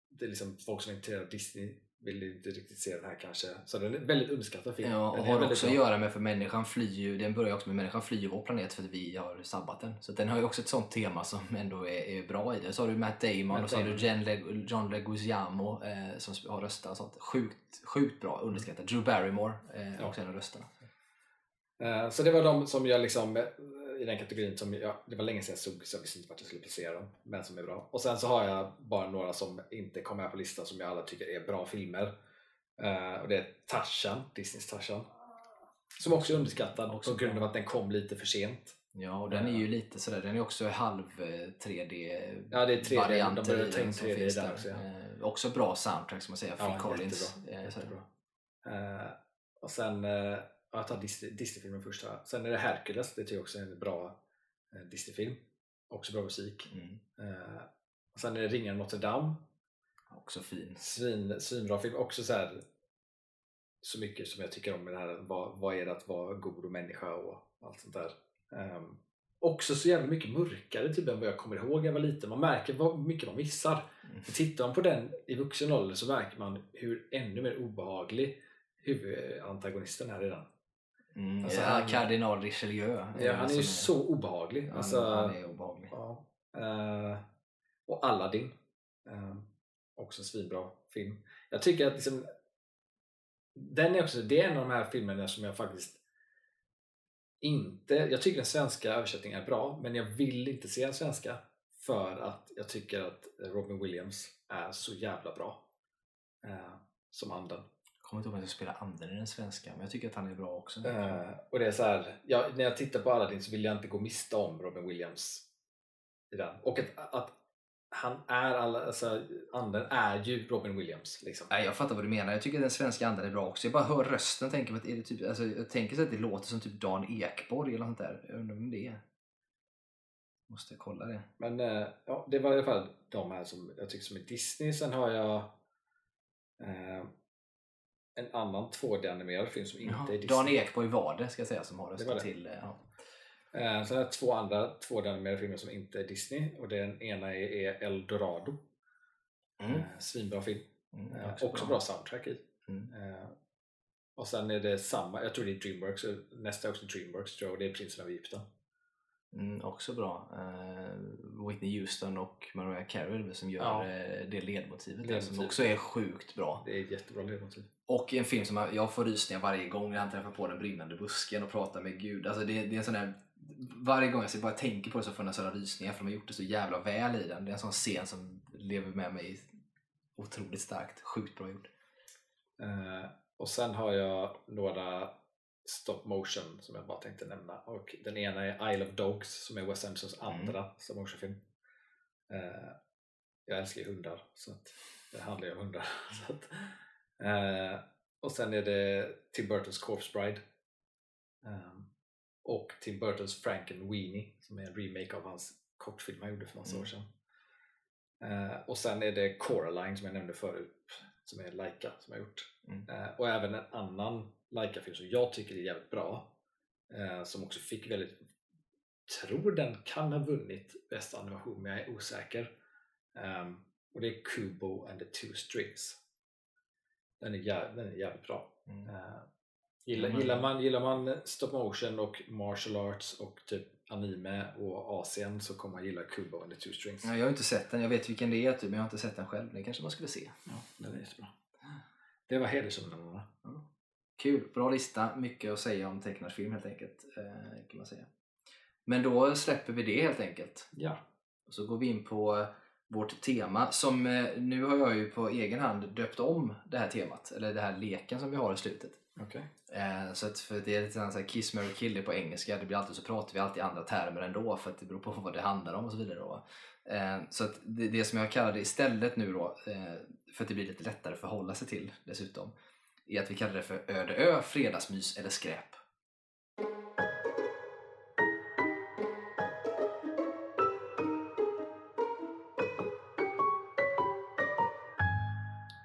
det är liksom folk som är intresserade av Disney vill inte riktigt se den här kanske. Så den är en väldigt underskattad film.
Ja, och
den
har också att
bra.
göra med för människan flyr ju, den börjar också med människan flyr vår planet för att vi har sabbat den. Så den har ju också ett sånt tema som ändå är, är bra i det. Så har du Matt Damon
Matt
och så har du. John, Leg- John Leguizamo eh, som har röstat och sånt. Sjukt, sjukt bra underskattat. Drew Barrymore eh,
Ja.
också en av rösterna.
Eh, Så det var de som jag liksom eh, i den kategorin som jag, det var länge sedan jag såg så jag visste inte vart jag skulle placera dem. Men som är bra. Och sen så har jag bara några som inte kom med på listan som jag alla tycker är bra filmer. Eh, och det är Tarzan, Disneys Tarzan. Som också är underskattad
Också
på grund av att den kom lite för sent.
Ja, och den är ju lite sådär, den är också halv eh, 3D
Ja, det är 3D, de
i
ta in
den som
3D
finns
där också, ja.
Eh, också bra soundtrack som man säger, Phil
Ja,
Collins.
jättebra.
Eh,
jättebra. Eh, och sen, eh, jag tar Disney- Disney-filmen först. här. Sen är det Hercules, det tycker jag också är en bra eh, Disney-film. Också bra musik.
Mm.
Eh, sen är det Ringen Notre Dame.
Också fin.
Svin, svinbra film. Också så här så mycket som jag tycker om med det här. Vad, vad är det att vara god och människa och allt sånt där. Ehm, också så jävla mycket mörkare typ än vad jag kommer ihåg när jag var liten. Man märker vad mycket man missar.
Mm.
Tittar man på den i vuxen ålder så märker man hur ännu mer obehaglig huvudantagonisten är den.
Mm.
Alltså,
ja,
han-
Kardinal Richelieu.
Ja, han är ju
som
så obehaglig.
Han,
Alltså,
han är obehaglig.
Ja. Eh, och Aladdin. Eh, också en svinbra film. Jag tycker att liksom, den är också, det är en av de här filmerna som jag faktiskt inte, jag tycker den svenska översättningen är bra men jag vill inte se den svenska för att jag tycker att Robin Williams är så jävla bra eh, som anden.
Jag kommer inte ihåg vem som spelar anden i den svenska, men jag tycker att han är bra också.
Eh, och det är så här, ja, när jag tittar på Aladdin så vill jag inte gå miste om Robin Williams i den. Och att, att han är, alla, alltså, anden är ju Robin Williams. Liksom.
Nej, jag fattar vad du menar. Jag tycker att den svenska anden är bra också. Jag bara hör rösten tänker på att är det typ, alltså, jag tänker så att det låter som typ Dan Ekborg eller något där. Jag undrar vem det är. Måste kolla det.
Men eh, ja, det var i alla fall de här som jag tycker som är Disney. Sen har jag eh, en annan 2D-animerad film som inte
Jaha,
är Disney.
Dan Ekborg var det ska jag säga som har
Det
röstat
det.
till. eh, Ja.
Eh, sen har jag två andra 2D-animerade filmer som inte är Disney. Och den ena är, är El Dorado.
Mm.
Eh, svinbra film.
Mm,
Eh, också bra soundtrack i.
Mm.
Och sen är det samma, jag tror det är Dreamworks, nästa är också Dreamworks tror jag, och det är Prinsen av Egypten.
Mm, också bra. Eh, Whitney Houston och Mariah Carey som gör
Ja.
eh, det ledmotivet, där, som också är sjukt bra.
Det är ett jättebra ledmotiv.
Och en film som jag, jag får rysningar varje gång när han träffar på den brinnande busken och pratar med Gud. Alltså det, det är en sån där, varje gång jag bara tänker på det så får jag sådana rysningar för de har gjort det så jävla väl i den. Det är en sån scen som lever med mig otroligt starkt. Sjukt bra gjort.
Eh, och sen har jag några stop motion som jag bara tänkte nämna. Och den ena är Isle of Dogs som är Wes Andersons
Mm.
andra stop motion film. Eh, jag älskar ju hundar så att det handlar ju om hundar. så att, eh, och sen är det Tim Burtons Corpse Bride. Eh, och Tim Burtons Frankenweenie som är en remake av hans kortfilm han gjorde för massa
Mm.
år sedan. Eh, och sen är det Coraline som jag nämnde förut, som är Laika som har gjort.
Mm.
Och även en annan Laika-film som jag tycker är jävligt bra, eh, som också fick väldigt, tror den kan ha vunnit bästa animation men jag är osäker. Ehm, och det är Kubo and the Two Strings. Den är, jä- den är jävligt bra.
Mm.
Eh, gillar,
Mm.
gillar, man, gillar man stop motion och martial arts och typ anime och Asien så kommer man gilla Kubo and the Two Strings.
Ja, jag har inte sett den, jag vet vilken det är typ, men jag har inte sett den själv. Den kanske man skulle se.
Ja, den är jättebra. Det var hedersomnämnarna.
Kul, bra lista, mycket att säga om tecknad film helt enkelt. Eh, kan man säga. Men då släpper vi det helt enkelt.
Ja.
Och så går vi in på vårt tema som eh, nu har jag ju på egen hand döpt om det här temat, eller den här leken som vi har i slutet. Eh, så att för det är lite grann så här kiss, marry, kill det på engelska. Det blir alltid så pratar vi alltid andra termer ändå för att det beror på vad det handlar om och så vidare. Då. Eh, så att det, det som jag kallar det istället nu då, eh, för att det blir lite lättare att förhålla sig till dessutom, är att vi kallar det för öde ö, fredagsmys eller skräp.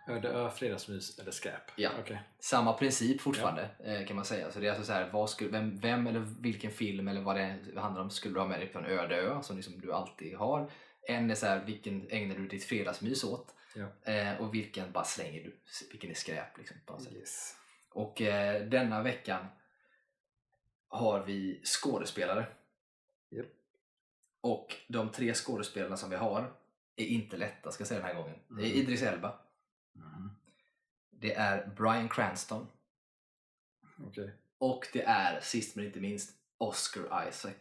Öde ö, fredagsmys eller skräp?
Ja.
Okej.
Samma princip fortfarande eh, kan man säga. Så det är alltså så här, vad skulle, vem, vem eller vilken film eller vad det handlar om skulle du ha med dig på en öde ö som liksom du alltid har. En är så här, vilken ägnar du ditt fredagsmys åt?
Ja.
Eh, och vilken bara slänger du? Vilken är skräp? Liksom, på något.
Yes.
Och eh, denna veckan har vi skådespelare.
Japp.
Och de tre skådespelarna som vi har är inte lätta ska jag säga den här gången. Det är
Mm.
Idris Elba,
Mhm.
det är Bryan Cranston
Okej.
och det är sist men inte minst Oscar Isaac.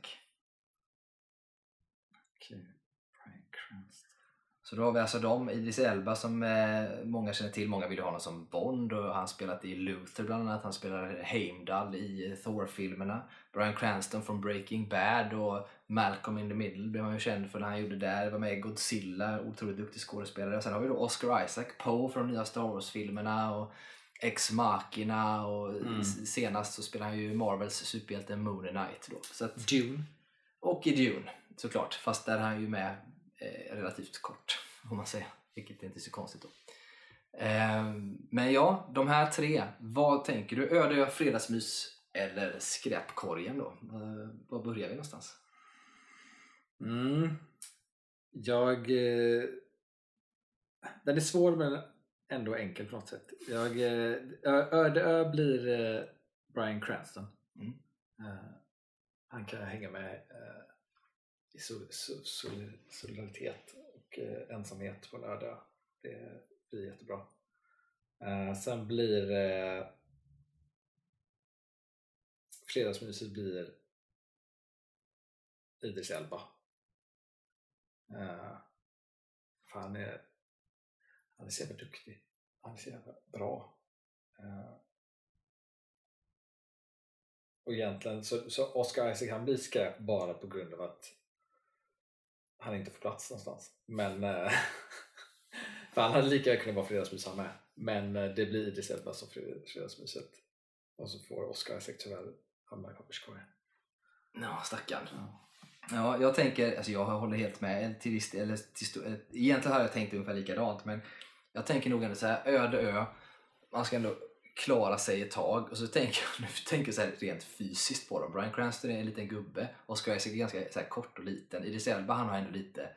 Okej. Bryan Cranston.
Så då har vi alltså dem, Idris Elba som eh, många känner till, många vill ha honom som Bond och han har spelat i Luther bland annat, han spelar Heimdall i Thor-filmerna. Bryan Cranston från Breaking Bad och Malcolm in the Middle blev han ju känd för när han gjorde där, var med i Godzilla, otroligt duktig skådespelare. Sen har vi då Oscar Isaac, Poe från nya Star Wars-filmerna och Ex Machina och
Mm.
senast så spelar han ju Marvels superhjälte Moon Knight då. Så att,
Dune.
och i Dune såklart, fast där är han ju med relativt kort om man säger, vilket inte är så konstigt då. Eh, men ja, de här tre, vad tänker du? Öde ö, fredagsmys eller skräpkorgen då? Eh, var börjar vi någonstans?
Mm. Jag... Eh, den är svår men ändå enkel på något sätt. Jag, eh, Öde ö blir eh, Bryan Cranston.
Mm.
Eh, han kan jag hänga med eh, i solidaritet och eh, ensamhet på lördag. Det blir jättebra. Eh, sen blir eh, Fredagsmyset blir Idris Elba. För han är, han är så jävla duktig. Han är så jävla bra. Och egentligen så, så Oscar Isaac han blir skräp bara på grund av att han inte får plats någonstans. Men eh, för han hade lika gärna kunnat vara fredagsmys han med. Men eh, det blir Idris Elba som fredagsmyset. Och så får Oscar Isaac tyvärr hamna i papperskorgen.
Ja, stackarn.
Ja.
Ja, jag tänker, alltså jag håller helt med till viss eller till stor, eh, egentligen har jag tänkt ungefär likadant men jag tänker nog ändå så här, öde ö, man ska ändå klara sig ett tag och så tänker jag nu tänker jag så här rent fysiskt på dem. Brian Cranston är en liten gubbe, Oscar Isaac är ganska så här kort och liten. Idris Elba han har ändå lite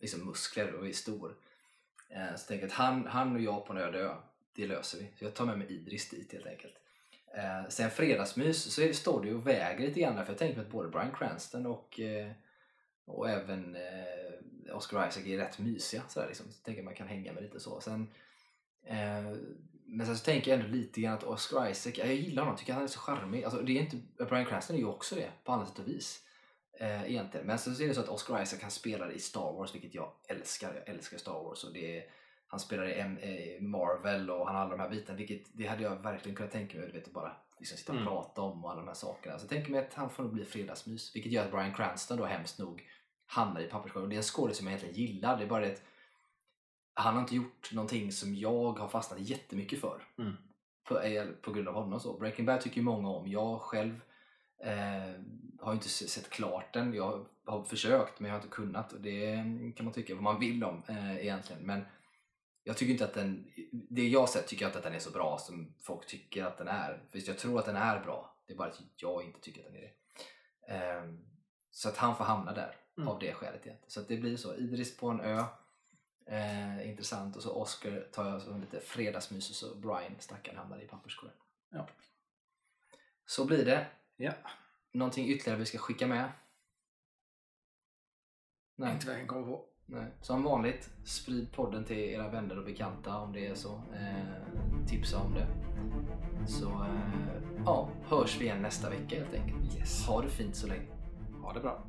liksom muskler och är stor. Eh, Så tänker jag att han, han och jag på en öde ö, det löser vi. Så jag tar med mig Idris dit helt enkelt. Eh, sen fredagsmys så är det, står det ju och väger lite grann för jag tänker mig att både Brian Cranston och, eh, och även eh, Oscar Isaac är rätt mysiga. Sådär, liksom. Så tänker jag man kan hänga med lite så. Sen, eh, men sen så tänker jag ändå lite grann att Oscar Isaac, ja, jag gillar honom, tycker han är så charmig. Alltså, det är inte, Bryan Cranston är ju också det på andra sätt och vis. Eh, egentligen. Men sen så är det så att Oscar Isaac han spelar i Star Wars, vilket jag älskar. Jag älskar Star Wars. Och det är, han spelar i M- eh, Marvel och han har alla de här bitarna. Vilket, det hade jag verkligen kunnat tänka mig. Du vet, att bara liksom sitta och
Mm.
prata om och alla de här sakerna. Så jag tänker mig att han får nog bli fredagsmys. Vilket gör att Bryan Cranston då hemskt nog hamnar i papperskorgen. Det är en skådespelare som jag egentligen gillar. Det är bara det att han har inte gjort någonting som jag har fastnat jättemycket för.
Mm.
På, eh, på grund av honom. Så. Breaking Bad tycker många om. Jag själv Eh, har inte se- sett klart den. Jag har försökt men jag har inte kunnat och det kan man tycka vad man vill om eh, egentligen. Men jag tycker inte att den, det jag har sett tycker jag inte att den är så bra som folk tycker att den är. För jag tror att den är bra. Det är bara att jag inte tycker att den är det. Ehm, så att han får hamna där
Mm.
av det skälet egentligen. Så att det blir så. Idris på en ö. Eh, intressant. Och så Oscar tar jag som lite fredagsmys och så Brian stackaren hamnar i papperskorgen.
Ja.
Så blir det.
Ja.
Någonting ytterligare vi ska skicka med? Nej.
Inte vad jag kan på.
Nej. Som vanligt, sprid podden till era vänner och bekanta om det är så. Eh, tipsa om det. Så eh, ja, hörs vi igen nästa vecka helt enkelt.
Yes.
Ha det fint så länge.
Ha det bra.